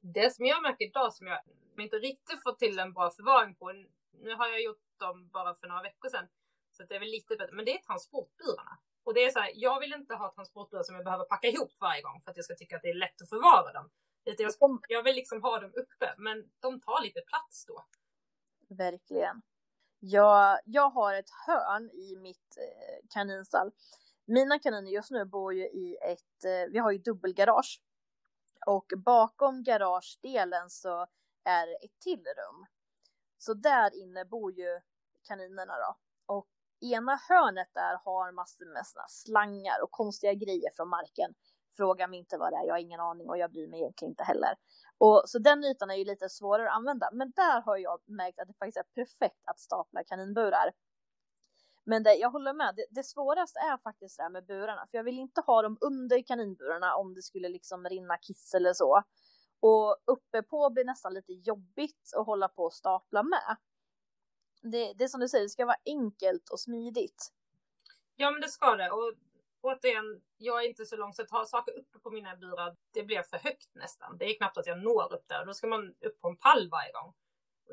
Det som jag märker idag som jag inte riktigt fått till en bra förvaring på, nu har jag gjort dem bara för några veckor sedan, så det är väl lite bättre, men det är transportburarna. Och det är så här, jag vill inte ha transportburar som jag behöver packa ihop varje gång för att jag ska tycka att det är lätt att förvara dem. Utan Jag, ska, jag vill liksom ha dem uppe, men de tar lite plats då. Verkligen. Jag, jag har ett hörn i mitt eh, kaninstall. Mina kaniner just nu bor ju i ett, eh, vi har ju dubbelgarage. Och bakom garagedelen så är ett till rum. Så där inne bor ju kaninerna då. Ena hörnet där har massor med såna slangar och konstiga grejer från marken. Fråga mig inte vad det är, jag har ingen aning och jag bryr mig egentligen inte heller. Och så den ytan är ju lite svårare att använda. Men där har jag märkt att det faktiskt är perfekt att stapla kaninburar. Men det, jag håller med, det, det svåraste är faktiskt det här med burarna. För jag vill inte ha dem under kaninburarna om det skulle liksom rinna kiss eller så. Och uppe på blir nästan lite jobbigt att hålla på och stapla med. Det, det är som du säger, det ska vara enkelt och smidigt. Ja, men det ska det. Och återigen, jag är inte så lång så att ha saker uppe på mina burar, det blir för högt nästan. Det är knappt att jag når upp där. Då ska man upp på en pall varje gång.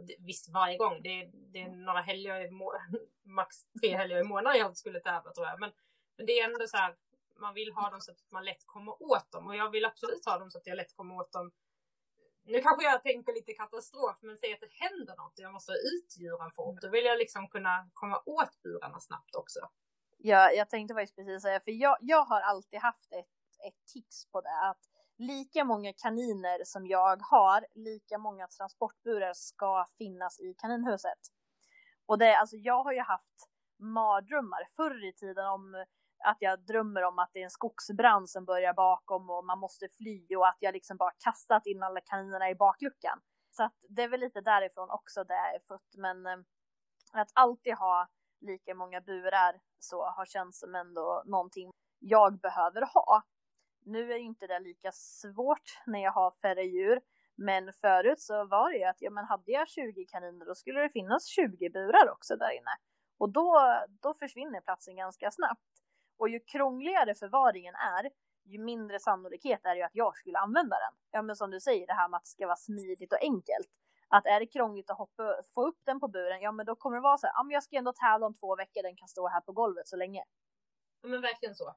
Det, visst, varje gång. Det, är- det är några helger i må- max tre helger i månaden jag skulle tävla tror jag. Men, men det är ändå så här, man vill ha dem så att man lätt kommer åt dem. Och jag vill absolut ha dem så att jag lätt kommer åt dem. Nu kanske jag tänker lite katastrof, men säg att det händer något och jag måste ha ut djuren fort. Då vill jag liksom kunna komma åt burarna snabbt också. Ja, jag tänkte faktiskt precis säga, för jag, jag har alltid haft ett, ett tips på det. Att lika många kaniner som jag har, lika många transportburar ska finnas i kaninhuset. Och det, alltså jag har ju haft mardrömmar förr i tiden om att jag drömmer om att det är en skogsbrand som börjar bakom och man måste fly och att jag liksom bara kastat in alla kaninerna i bakluckan. Så att det är väl lite därifrån också det är fött. Men eh, att alltid ha lika många burar så har känts som ändå någonting jag behöver ha. Nu är ju inte det lika svårt när jag har färre djur. Men förut så var det ju att ja, men hade jag 20 kaniner då skulle det finnas 20 burar också där inne. Och då, då försvinner platsen ganska snabbt. Och ju krångligare förvaringen är, ju mindre sannolikhet är det ju att jag skulle använda den. Ja men som du säger, det här med att det ska vara smidigt och enkelt. Att är det krångligt att hoppa, få upp den på buren, ja men då kommer det vara så här, ja men jag ska ändå tävla om två veckor, den kan stå här på golvet så länge. Ja, men verkligen så.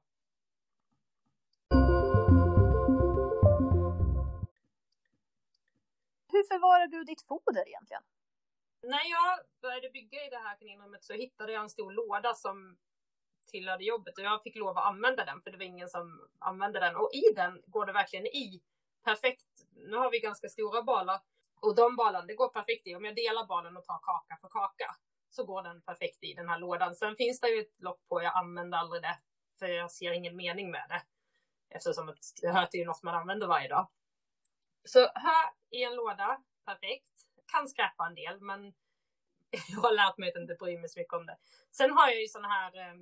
Hur förvarar du ditt foder egentligen? När jag började bygga i det här kaninrummet så hittade jag en stor låda som tillhörde jobbet och jag fick lov att använda den för det var ingen som använde den. Och i den går det verkligen i perfekt. Nu har vi ganska stora balar och de balarna, det går perfekt i. Om jag delar balen och tar kaka för kaka så går den perfekt i den här lådan. Sen finns det ju ett lock på, jag använder aldrig det för jag ser ingen mening med det. Eftersom det hör till något man använder varje dag. Så här i en låda, perfekt. Kan skräpa en del, men jag har lärt mig att inte bry mig så mycket om det. Sen har jag ju sådana här eh,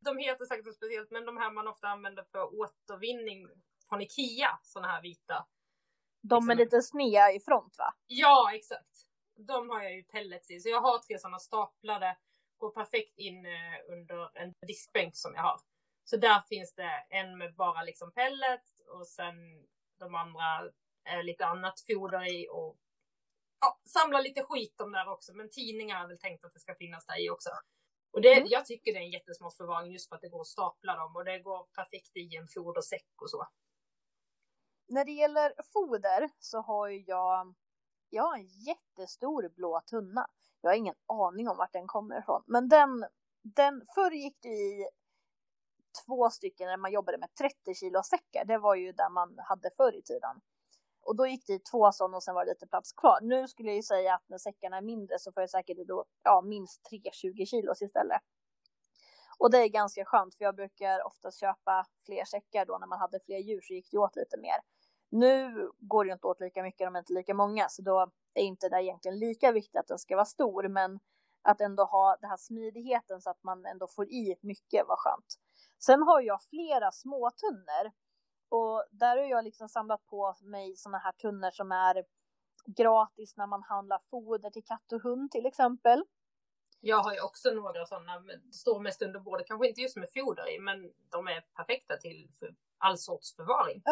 de heter säkert något speciellt, men de här man ofta använder för återvinning från Ikea, sådana här vita. De är Liksom. lite snea i front va? Ja, exakt. De har jag ju pellets i, så jag har tre sådana staplade. Går perfekt in eh, under en diskbänk som jag har. Så där finns det en med bara liksom pellet och sen de andra är lite annat foder i och ja, samla lite skit om där också. Men tidningar är väl tänkt att det ska finnas där i också. Och det, Mm. jag tycker det är en jättesmart förvaring just för att det går att stapla dem och det går perfekt i en fodersäck och så. När det gäller foder så har jag, jag har en jättestor blå tunna. Jag har ingen aning om vart den kommer ifrån. Men den, den förr gick det i två stycken när man jobbade med 30 kilo säckar. Det var ju där man hade förr i tiden. Och då gick det i två sådana och sen var det lite plats kvar. Nu skulle jag ju säga att när säckarna är mindre så får jag säkert i då, ja, minst 3-20 kilos istället. Och det är ganska skönt för jag brukar oftast köpa fler säckar då när man hade fler djur så gick det åt lite mer. Nu går det ju inte åt lika mycket, de är inte lika många, så då är inte det egentligen lika viktigt att den ska vara stor, men att ändå ha den här smidigheten så att man ändå får i mycket var skönt. Sen har jag flera små tunnor och där har jag liksom samlat på mig såna här tunnor som är gratis när man handlar foder till katt och hund till exempel. Jag har ju också några sådana, står mest under bordet. Kanske inte just med foder i, men de är perfekta till all sorts förvaring.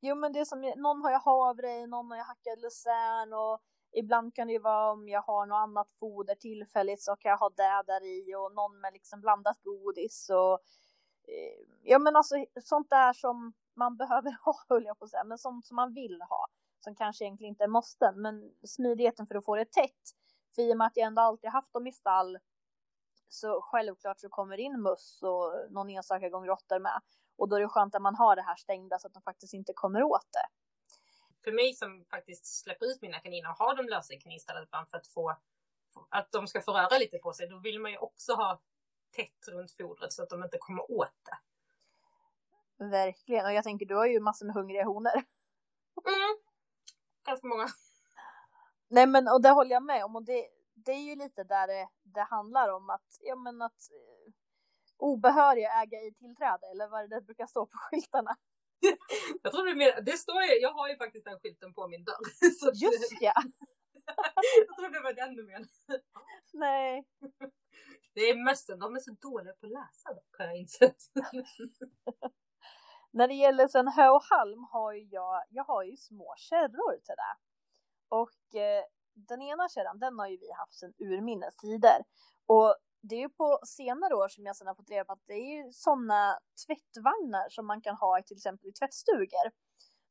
Jo men det är som, någon har jag havre i, någon har jag hackad lucern och ibland kan det ju vara om jag har något annat foder tillfälligt så kan jag ha det där i och någon med liksom blandat godis och eh, ja men alltså sånt där som man behöver ha höll jag på att säga, men sånt som man vill ha som kanske egentligen inte är måste, men smidigheten för att få det tätt. För i och med att jag ändå alltid haft dem i stall så självklart så kommer det in möss och någon enstaka gång råttor med. Och då är det skönt att man har det här stängda så att de faktiskt inte kommer åt det. För mig som faktiskt släpper ut mina kaniner och har dem lösa i kaninstallet ibland för att få att de ska få röra lite på sig, då vill man ju också ha tätt runt fodret så att de inte kommer åt det. Verkligen. Och jag tänker, du har ju massor med hungriga honor. Mm. Ganska många. Nej men och det håller jag med om och det, det är ju lite där det, det handlar om att, ja men att eh, obehöriga äga i tillträde eller vad det brukar stå på skyltarna. Jag tror det är mer, det står ju, jag har ju faktiskt den skylten på min dörr. Så Just ja! jag tror det var den du menade. Nej. Det är mössen, de är så dåliga på att läsa dock har jag insett. När det gäller sen hö och halm har ju jag, jag har ju små kärror till det. Och eh, den ena kärran, den har ju vi haft sedan urminnes tider. Och det är ju på senare år som jag sen har fått reda på att det är ju sådana tvättvagnar som man kan ha till exempel i tvättstugor.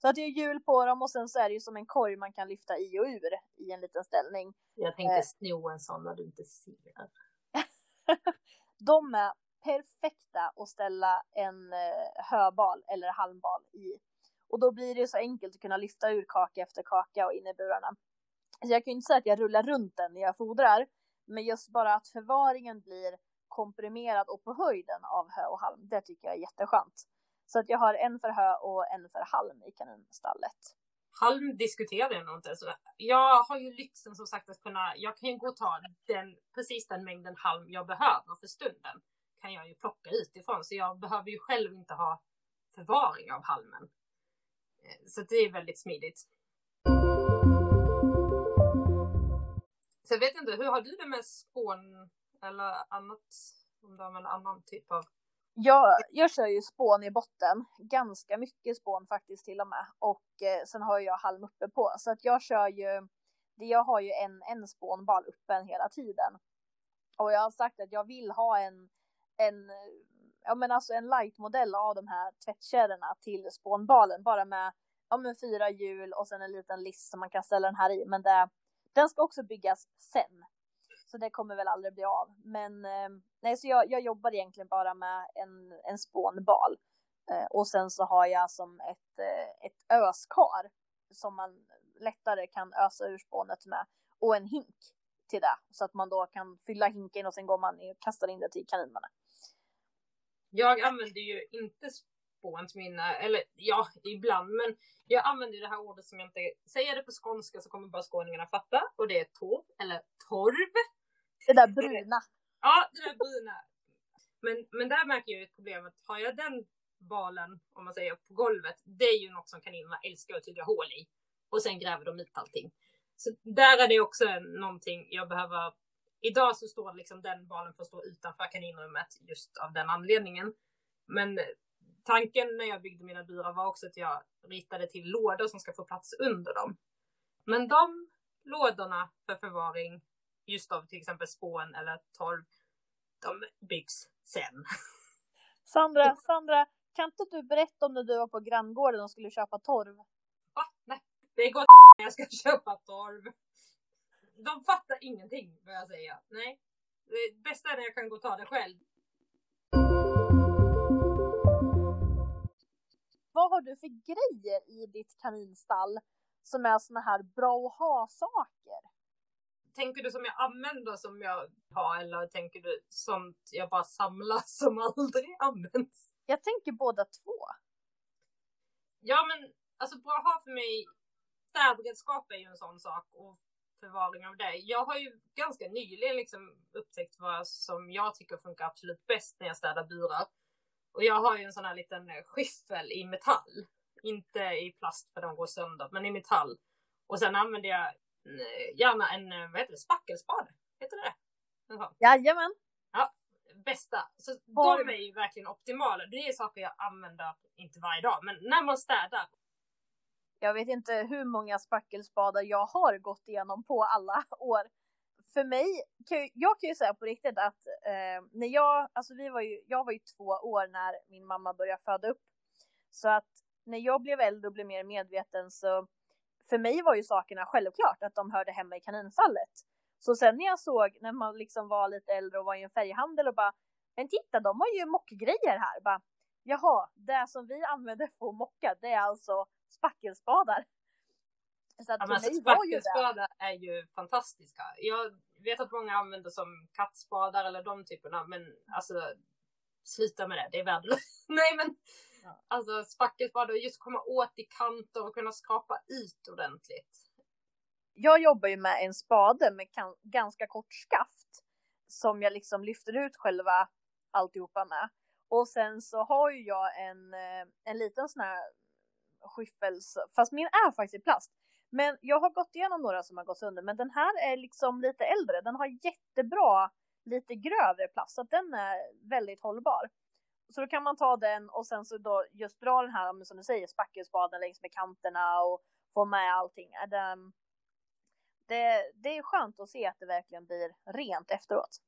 Så att det är hjul på dem och sen så är det ju som en korg man kan lyfta i och ur i en liten ställning. Jag tänkte Eh. sno en sån när du inte ser. De är perfekta att ställa en eh, höbal eller halmbal i. Och då blir det så enkelt att kunna lyfta ur kaka efter kaka och in i burarna. Så jag kan ju inte säga att jag rullar runt den när jag fodrar. Men just bara att förvaringen blir komprimerad och på höjden av hö och halm. Det tycker jag är jätteskönt. Så att jag har en för hö och en för halm i kaninstallet. Halm diskuterar jag nog inte. Så jag har ju lyxen som sagt att kunna, jag kan ju gå och ta den, precis den mängden halm jag behöver för stunden. Kan jag ju plocka utifrån. Så jag behöver ju själv inte ha förvaring av halmen. Eh, så det är väldigt smidigt. Så jag vet inte, hur har du det med spån eller annat? Om du använder annan typ av... Jag, jag kör ju spån i botten, ganska mycket spån faktiskt till och med. Och eh, sen har jag halm uppe på. Så att jag kör ju, jag har ju en, en spånbal uppen hela tiden. Och jag har sagt att jag vill ha en, en, ja men alltså en light-modell av de här tvättkärrorna till spånbalen. Bara med, ja men fyra hjul och sen en liten list som man kan ställa den här i. Men det, den ska också byggas sen. Så det kommer väl aldrig bli av. Men eh, nej, så jag, jag jobbar egentligen bara med en, en spånbal. Eh, och sen så har jag som ett, eh, ett öskar som man lättare kan ösa ur spånet med. Och en hink till det. Så att man då kan fylla hinken och sen går man och kastar in det till kaninerna. Jag använder ju inte spån till mina, eller ja, ibland, men jag använder ju det här ordet som jag inte, säger det på skånska så kommer bara skåningarna fatta. Och det är torv, eller torv. Det där bruna. Ja, det där bruna. Men, men där märker jag ett problem att har jag den balen, om man säger på golvet, det är ju något som kaninerna älskar att tygga hål i. Och sen gräver de ut allting. Så där är det också någonting jag behöver. Idag så står liksom den balen får stå utanför kaninrummet just av den anledningen. Men tanken när jag byggde mina burar var också att jag ritade till lådor som ska få plats under dem. Men de lådorna för förvaring just av till exempel spån eller torv, de byggs sen. Sandra, Sandra, kan inte du berätta om när du var på granngården och skulle köpa torv? Va? Nej, det när jag ska köpa torv. De fattar ingenting vad jag säger. Nej, det bästa är när jag kan gå och ta det själv. Vad har du för grejer i ditt kaninstall som är såna här bra att ha-saker? Tänker du som jag använder som jag har eller tänker du sånt jag bara samlar som aldrig används? Jag tänker båda två. Ja men alltså bra att ha för mig, städredskap är ju en sån sak och förvaring av det. Jag har ju ganska nyligen liksom upptäckt vad som jag tycker funkar absolut bäst när jag städar burar. Och jag har ju en sån här liten skyffel i metall. Inte i plast för de går sönder, men i metall. Och sen använder jag eh, gärna en, eh, vad heter det, spackelspade? Heter det det? Jajamän. Ja, bästa. Så Var... de är ju verkligen optimala. Det är saker jag använder, inte varje dag, men när man städar. Jag vet inte hur många spackelspadar jag har gått igenom på alla år för mig, jag kan ju säga på riktigt att eh, när jag, alltså vi var ju, jag var ju två år när min mamma började föda upp. Så att när jag blev äldre och blev mer medveten så för mig var ju sakerna självklart att de hörde hemma i kaninfallet. Så sen när jag såg när man liksom var lite äldre och var i en färghandel och bara, men titta de har ju mockgrejer här. Bara, Jaha, det som vi använder för att mocka det är alltså spackelspadar. Så att ja, alltså, spackelspadar är ju fantastiska. Jag vet att många använder som kattspadar eller de typerna, men alltså sluta med det, det är värdelöst. Nej men ja. alltså spackelspadar, just komma åt i kanter och kunna skrapa ut ordentligt. Jag jobbar ju med en spade med ganska kort skaft som jag liksom lyfter ut själva alltihopa med. Och sen så har ju jag en, eh, en liten sån här skyffels, fast min är faktiskt i plast. Men jag har gått igenom några som har gått sönder, men den här är liksom lite äldre. Den har jättebra, lite grövre plast, så att den är väldigt hållbar. Så då kan man ta den och sen så då just dra den här, som du säger, spackelspaden längs med kanterna och få med allting. Det, mm, det, det är skönt att se att det verkligen blir rent efteråt.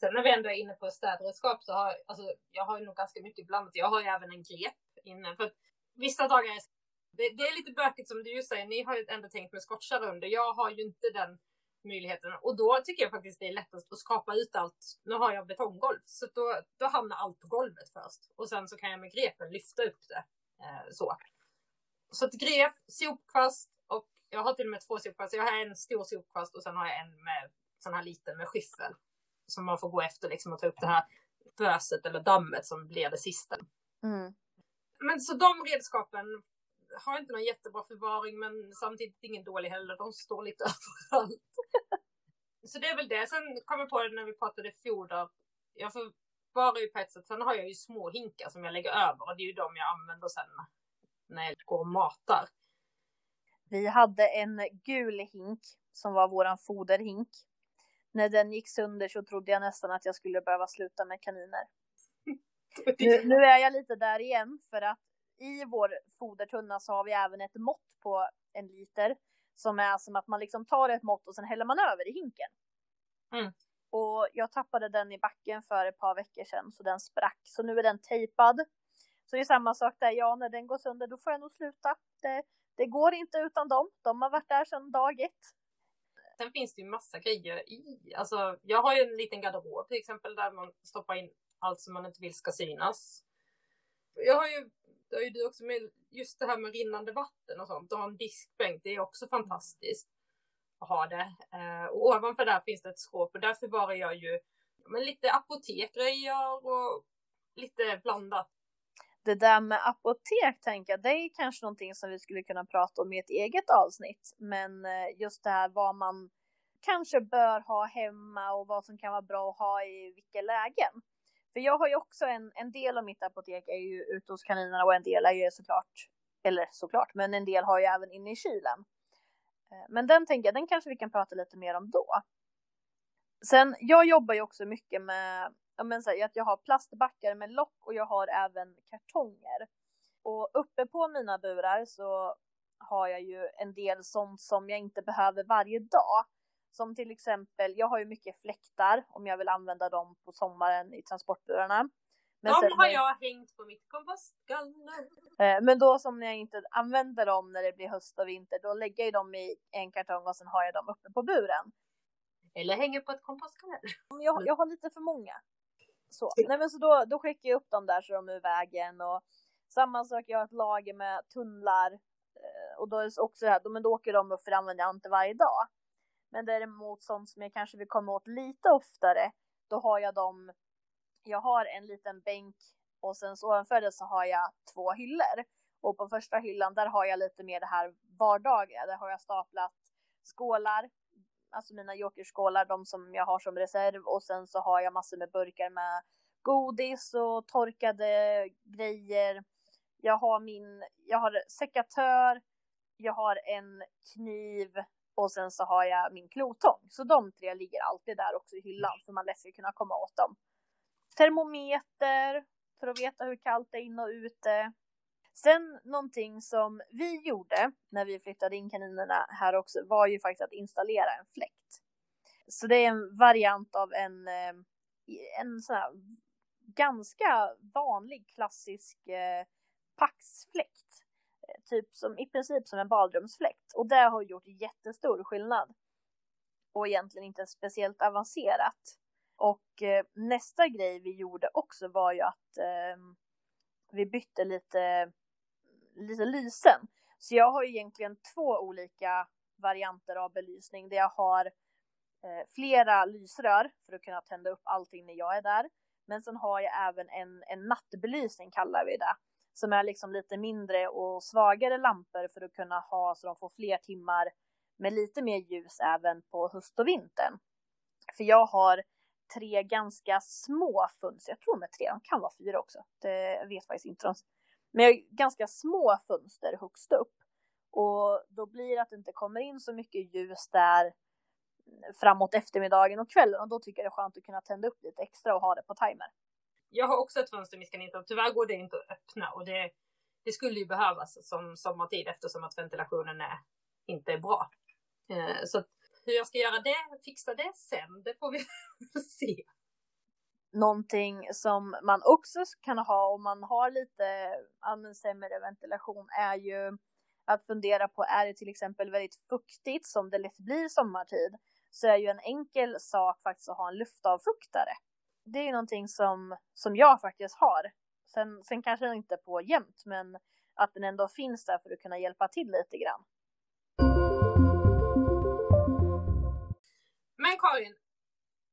Sen när vi ändå är inne på städredskap så har alltså, jag har ju nog ganska mycket blandat. Jag har ju även en grep inne. För vissa dagar är det, det, är lite bökigt som du säger, ni har ju ändå tänkt med skottkärra under. Jag har ju inte den möjligheten och då tycker jag faktiskt det är lättast att skapa ut allt. Nu har jag betonggolv så då, då hamnar allt på golvet först och sen så kan jag med grepen lyfta upp det eh, så. Så ett grep, sopkvast och jag har till och med två sopkvast. Jag har en stor sopkvast och sen har jag en med sån här liten med skyffel som man får gå efter liksom och ta upp det här böset eller dammet som blir det sista. Mm. Men så de redskapen har inte någon jättebra förvaring men samtidigt ingen dålig heller. De står lite överallt. så det är väl det. Sen kom jag på det när vi pratade foder. Jag förvarar ju på ett sätt. Sen har jag ju små hinkar som jag lägger över och det är ju de jag använder sen när jag går och matar. Vi hade en gul hink som var våran foderhink. När den gick sönder så trodde jag nästan att jag skulle behöva sluta med kaniner nu, nu, är jag lite där igen för att i vår fodertunna så har vi även ett mått på en liter som är som att man liksom tar ett mått och sen häller man över i hinken. Mm. Och jag tappade den i backen för ett par veckor sedan så den sprack. Så nu är den tejpad. Så det är samma sak där. Ja, när den går sönder då får jag nog sluta. Det, det går inte utan dem. De har varit där sedan dag ett. Sen finns det ju massa grejer i. Alltså, jag har ju en liten garderob till exempel där man stoppar in allt som man inte vill ska synas. Jag har ju det har ju du också med just det här med rinnande vatten och sånt. Och ha en diskbänk, det är också fantastiskt att ha det. Eh, och ovanför där finns det ett skåp och där förvarar jag ju men lite apotekgrejer och lite blandat. Det där med apotek tänker jag, det är kanske någonting som vi skulle kunna prata om i ett eget avsnitt. Men eh, just det här vad man kanske bör ha hemma och vad som kan vara bra att ha i vilka lägen. För jag har ju också en, en del av mitt apotek är ju ute hos kaninerna och en del är ju såklart, eller såklart, men en del har ju även inne i kylen. Eh, men den tänker jag, den kanske vi kan prata lite mer om då. Sen, jag jobbar ju också mycket med, ja men så här, att jag har plastbackar med lock och jag har även kartonger. Och uppe på mina burar så har jag ju en del sånt som jag inte behöver varje dag. Som till exempel, jag har ju mycket fläktar om jag vill använda dem på sommaren i transportburarna. Men de har jag hängt på mitt kompostgaller. Eh, men då som jag inte använder dem när det blir höst och vinter, då lägger jag dem i en kartong och sen har jag dem uppe på buren. Eller hänger på ett kompostgaller. Jag, jag har lite för många. Så, Nej, men så då, då skickar jag upp dem där så de är ur vägen och samma sak, jag har ett lager med tunnlar eh, och då är det också det här, men då åker de upp för det använder jag inte varje dag. Men däremot sånt som jag kanske vill komma åt lite oftare, då har jag dem, jag har en liten bänk och sen så ovanför det så har jag två hyllor. Och på första hyllan där har jag lite mer det här vardagliga, där har jag staplat skålar, alltså mina jokerskålar, de som jag har som reserv och sen så har jag massor med burkar med godis och torkade grejer. Jag har min, jag har sekatör, jag har en kniv och sen så har jag min klotång. Så de tre ligger alltid där också i hyllan för man lätt ska kunna komma åt dem. Termometer för att veta hur kallt det är inne och ute. Sen någonting som vi gjorde när vi flyttade in kaninerna här också var ju faktiskt att installera en fläkt. Så det är en variant av en, eh, en sån här ganska vanlig klassisk eh, paxfläkt. Typ som i princip som en badrumsfläkt och det har gjort jättestor skillnad. Och egentligen inte speciellt avancerat. Och eh, nästa grej vi gjorde också var ju att eh, vi bytte lite, lite lysen. Så jag har egentligen två olika varianter av belysning där jag har eh, flera lysrör för att kunna tända upp allting när jag är där. Men sen har jag även en, en nattbelysning kallar vi det som är liksom lite mindre och svagare lampor för att kunna ha så de får fler timmar med lite mer ljus även på höst och vintern. För jag har tre ganska små fönster, jag tror med tre, de kan vara fyra också, det vet faktiskt inte. Men jag har ganska små fönster högst upp. Och då blir det att det inte kommer in så mycket ljus där framåt eftermiddagen och kvällen och då tycker jag det är skönt att kunna tända upp lite extra och ha det på timer jag har också ett fönster i skaninsen. Tyvärr går det inte att öppna och det, det skulle ju behövas som sommartid eftersom att ventilationen är, inte är bra. Eh, så hur jag ska göra det, fixa det sen, det får vi se. Någonting som man också kan ha om man har lite sämre ventilation är ju att fundera på, är det till exempel väldigt fuktigt som det lätt blir sommartid, så är ju en enkel sak faktiskt att ha en luftavfuktare det är ju någonting som, som jag faktiskt har. Sen, sen kanske inte på jämt, men att den ändå finns där för att kunna hjälpa till lite grann. Men Karin,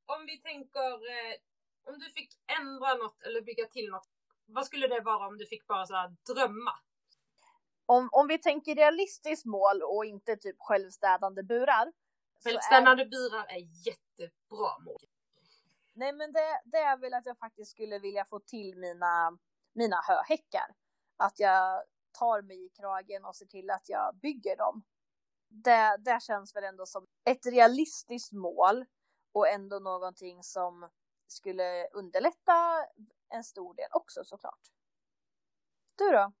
om vi tänker, eh, om du fick ändra något eller bygga till något, vad skulle det vara om du fick bara så här drömma? Om, om vi tänker realistiskt mål och inte typ självstädande burar. Självstädande är... burar är jättebra mål. Nej men det, det är väl att jag faktiskt skulle vilja få till mina, mina höhäckar. Att jag tar mig i kragen och ser till att jag bygger dem. Det, det känns väl ändå som ett realistiskt mål och ändå någonting som skulle underlätta en stor del också såklart. Du då?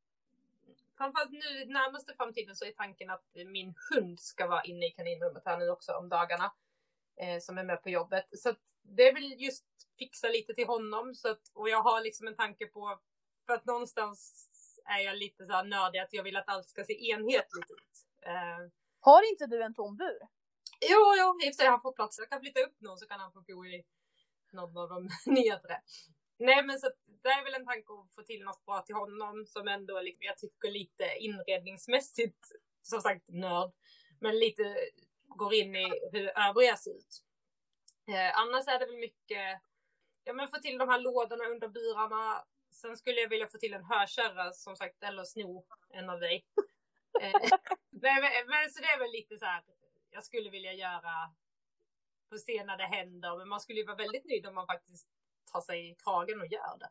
Framförallt nu närmaste framtiden så är tanken att min hund ska vara inne i kaninrummet här nu också om dagarna. Eh, som är med på jobbet. Så det är väl just fixa lite till honom så att, och jag har liksom en tanke på, för att någonstans är jag lite så här nördig att jag vill att allt ska se enhetligt ut. Uh, har inte du en tom bur? Jo, jo, i och för sig han får plats. Jag kan flytta upp någon så kan han få bo i någon av de nedre. Nej, men så det är väl en tanke att få till något bra till honom som ändå, liksom, jag tycker lite inredningsmässigt, som sagt nörd, men lite går in i hur övriga ser ut. Eh, annars är det väl mycket, ja men få till de här lådorna under burarna. Sen skulle jag vilja få till en hörkärra som sagt, eller sno en av dig. eh, men, men, så det är väl lite så här, jag skulle vilja göra, få se när det händer, men man skulle ju vara väldigt nöjd om man faktiskt tar sig i kragen och gör det.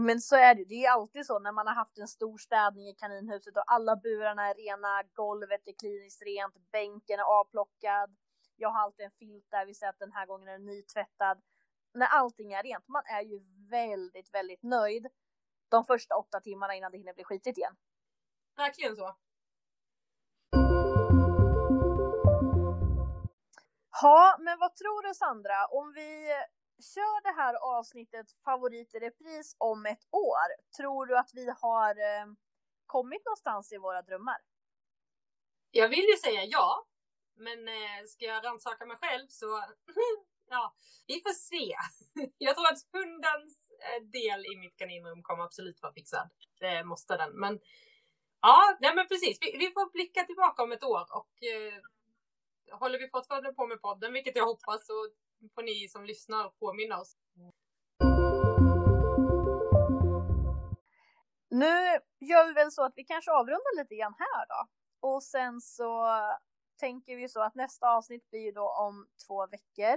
Men så är det Det är alltid så när man har haft en stor städning i kaninhuset och alla burarna är rena, golvet är kliniskt rent, bänken är avplockad. Jag har alltid en filt där, vi säger att den här gången är den nytvättad. När allting är rent, man är ju väldigt, väldigt nöjd de första åtta timmarna innan det hinner bli skitigt igen. Verkligen så. Ja, men vad tror du Sandra? Om vi kör det här avsnittet favorit i repris om ett år, tror du att vi har eh, kommit någonstans i våra drömmar? Jag vill ju säga ja, men eh, ska jag rannsaka mig själv så ja, vi får se. Jag tror att hundens eh, del i mitt kaninrum kommer absolut vara fixad. Det måste den. Men ja, nej men precis. Vi, vi får blicka tillbaka om ett år och eh, håller vi fortfarande på med podden, vilket jag hoppas, så får ni som lyssnar påminna oss. Nu gör vi väl så att vi kanske avrundar lite grann här då. Och sen så tänker vi så att nästa avsnitt blir då om två veckor.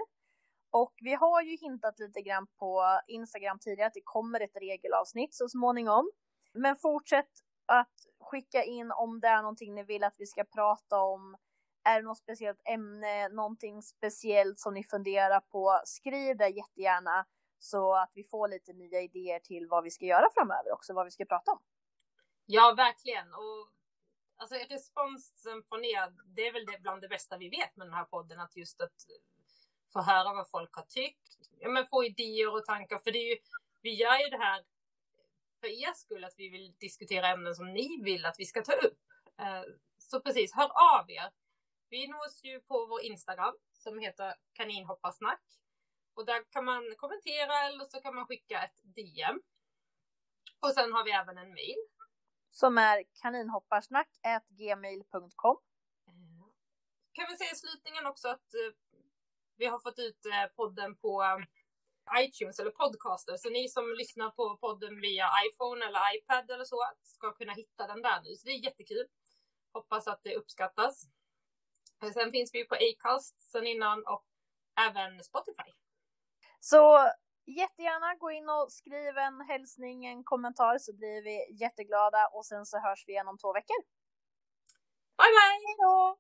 Och vi har ju hintat lite grann på Instagram tidigare att det kommer ett regelavsnitt så småningom. Men fortsätt att skicka in om det är någonting ni vill att vi ska prata om är det något speciellt ämne, någonting speciellt som ni funderar på? Skriv det jättegärna så att vi får lite nya idéer till vad vi ska göra framöver också, vad vi ska prata om. Ja, verkligen. Och alltså responsen från er, det är väl det bland det bästa vi vet med den här podden, att just att få höra vad folk har tyckt, ja, men få idéer och tankar, för det är ju, vi gör ju det här för er skull, att vi vill diskutera ämnen som ni vill att vi ska ta upp. Eh, så precis, hör av er. Vi nås ju på vår Instagram som heter kaninhopparsnack. Och där kan man kommentera eller så kan man skicka ett DM. Och sen har vi även en mail. Som är kaninhopparsnack.gmail.com eh, Kan vi säga i slutningen också att eh, vi har fått ut eh, podden på iTunes eller podcaster. Så ni som lyssnar på podden via iPhone eller iPad eller så ska kunna hitta den där nu. Så det är jättekul. Hoppas att det uppskattas. Sen finns vi på Acast sen innan och även Spotify. Så jättegärna gå in och skriv en hälsning, en kommentar så blir vi jätteglada och sen så hörs vi igen om två veckor. Bye bye! Hej då!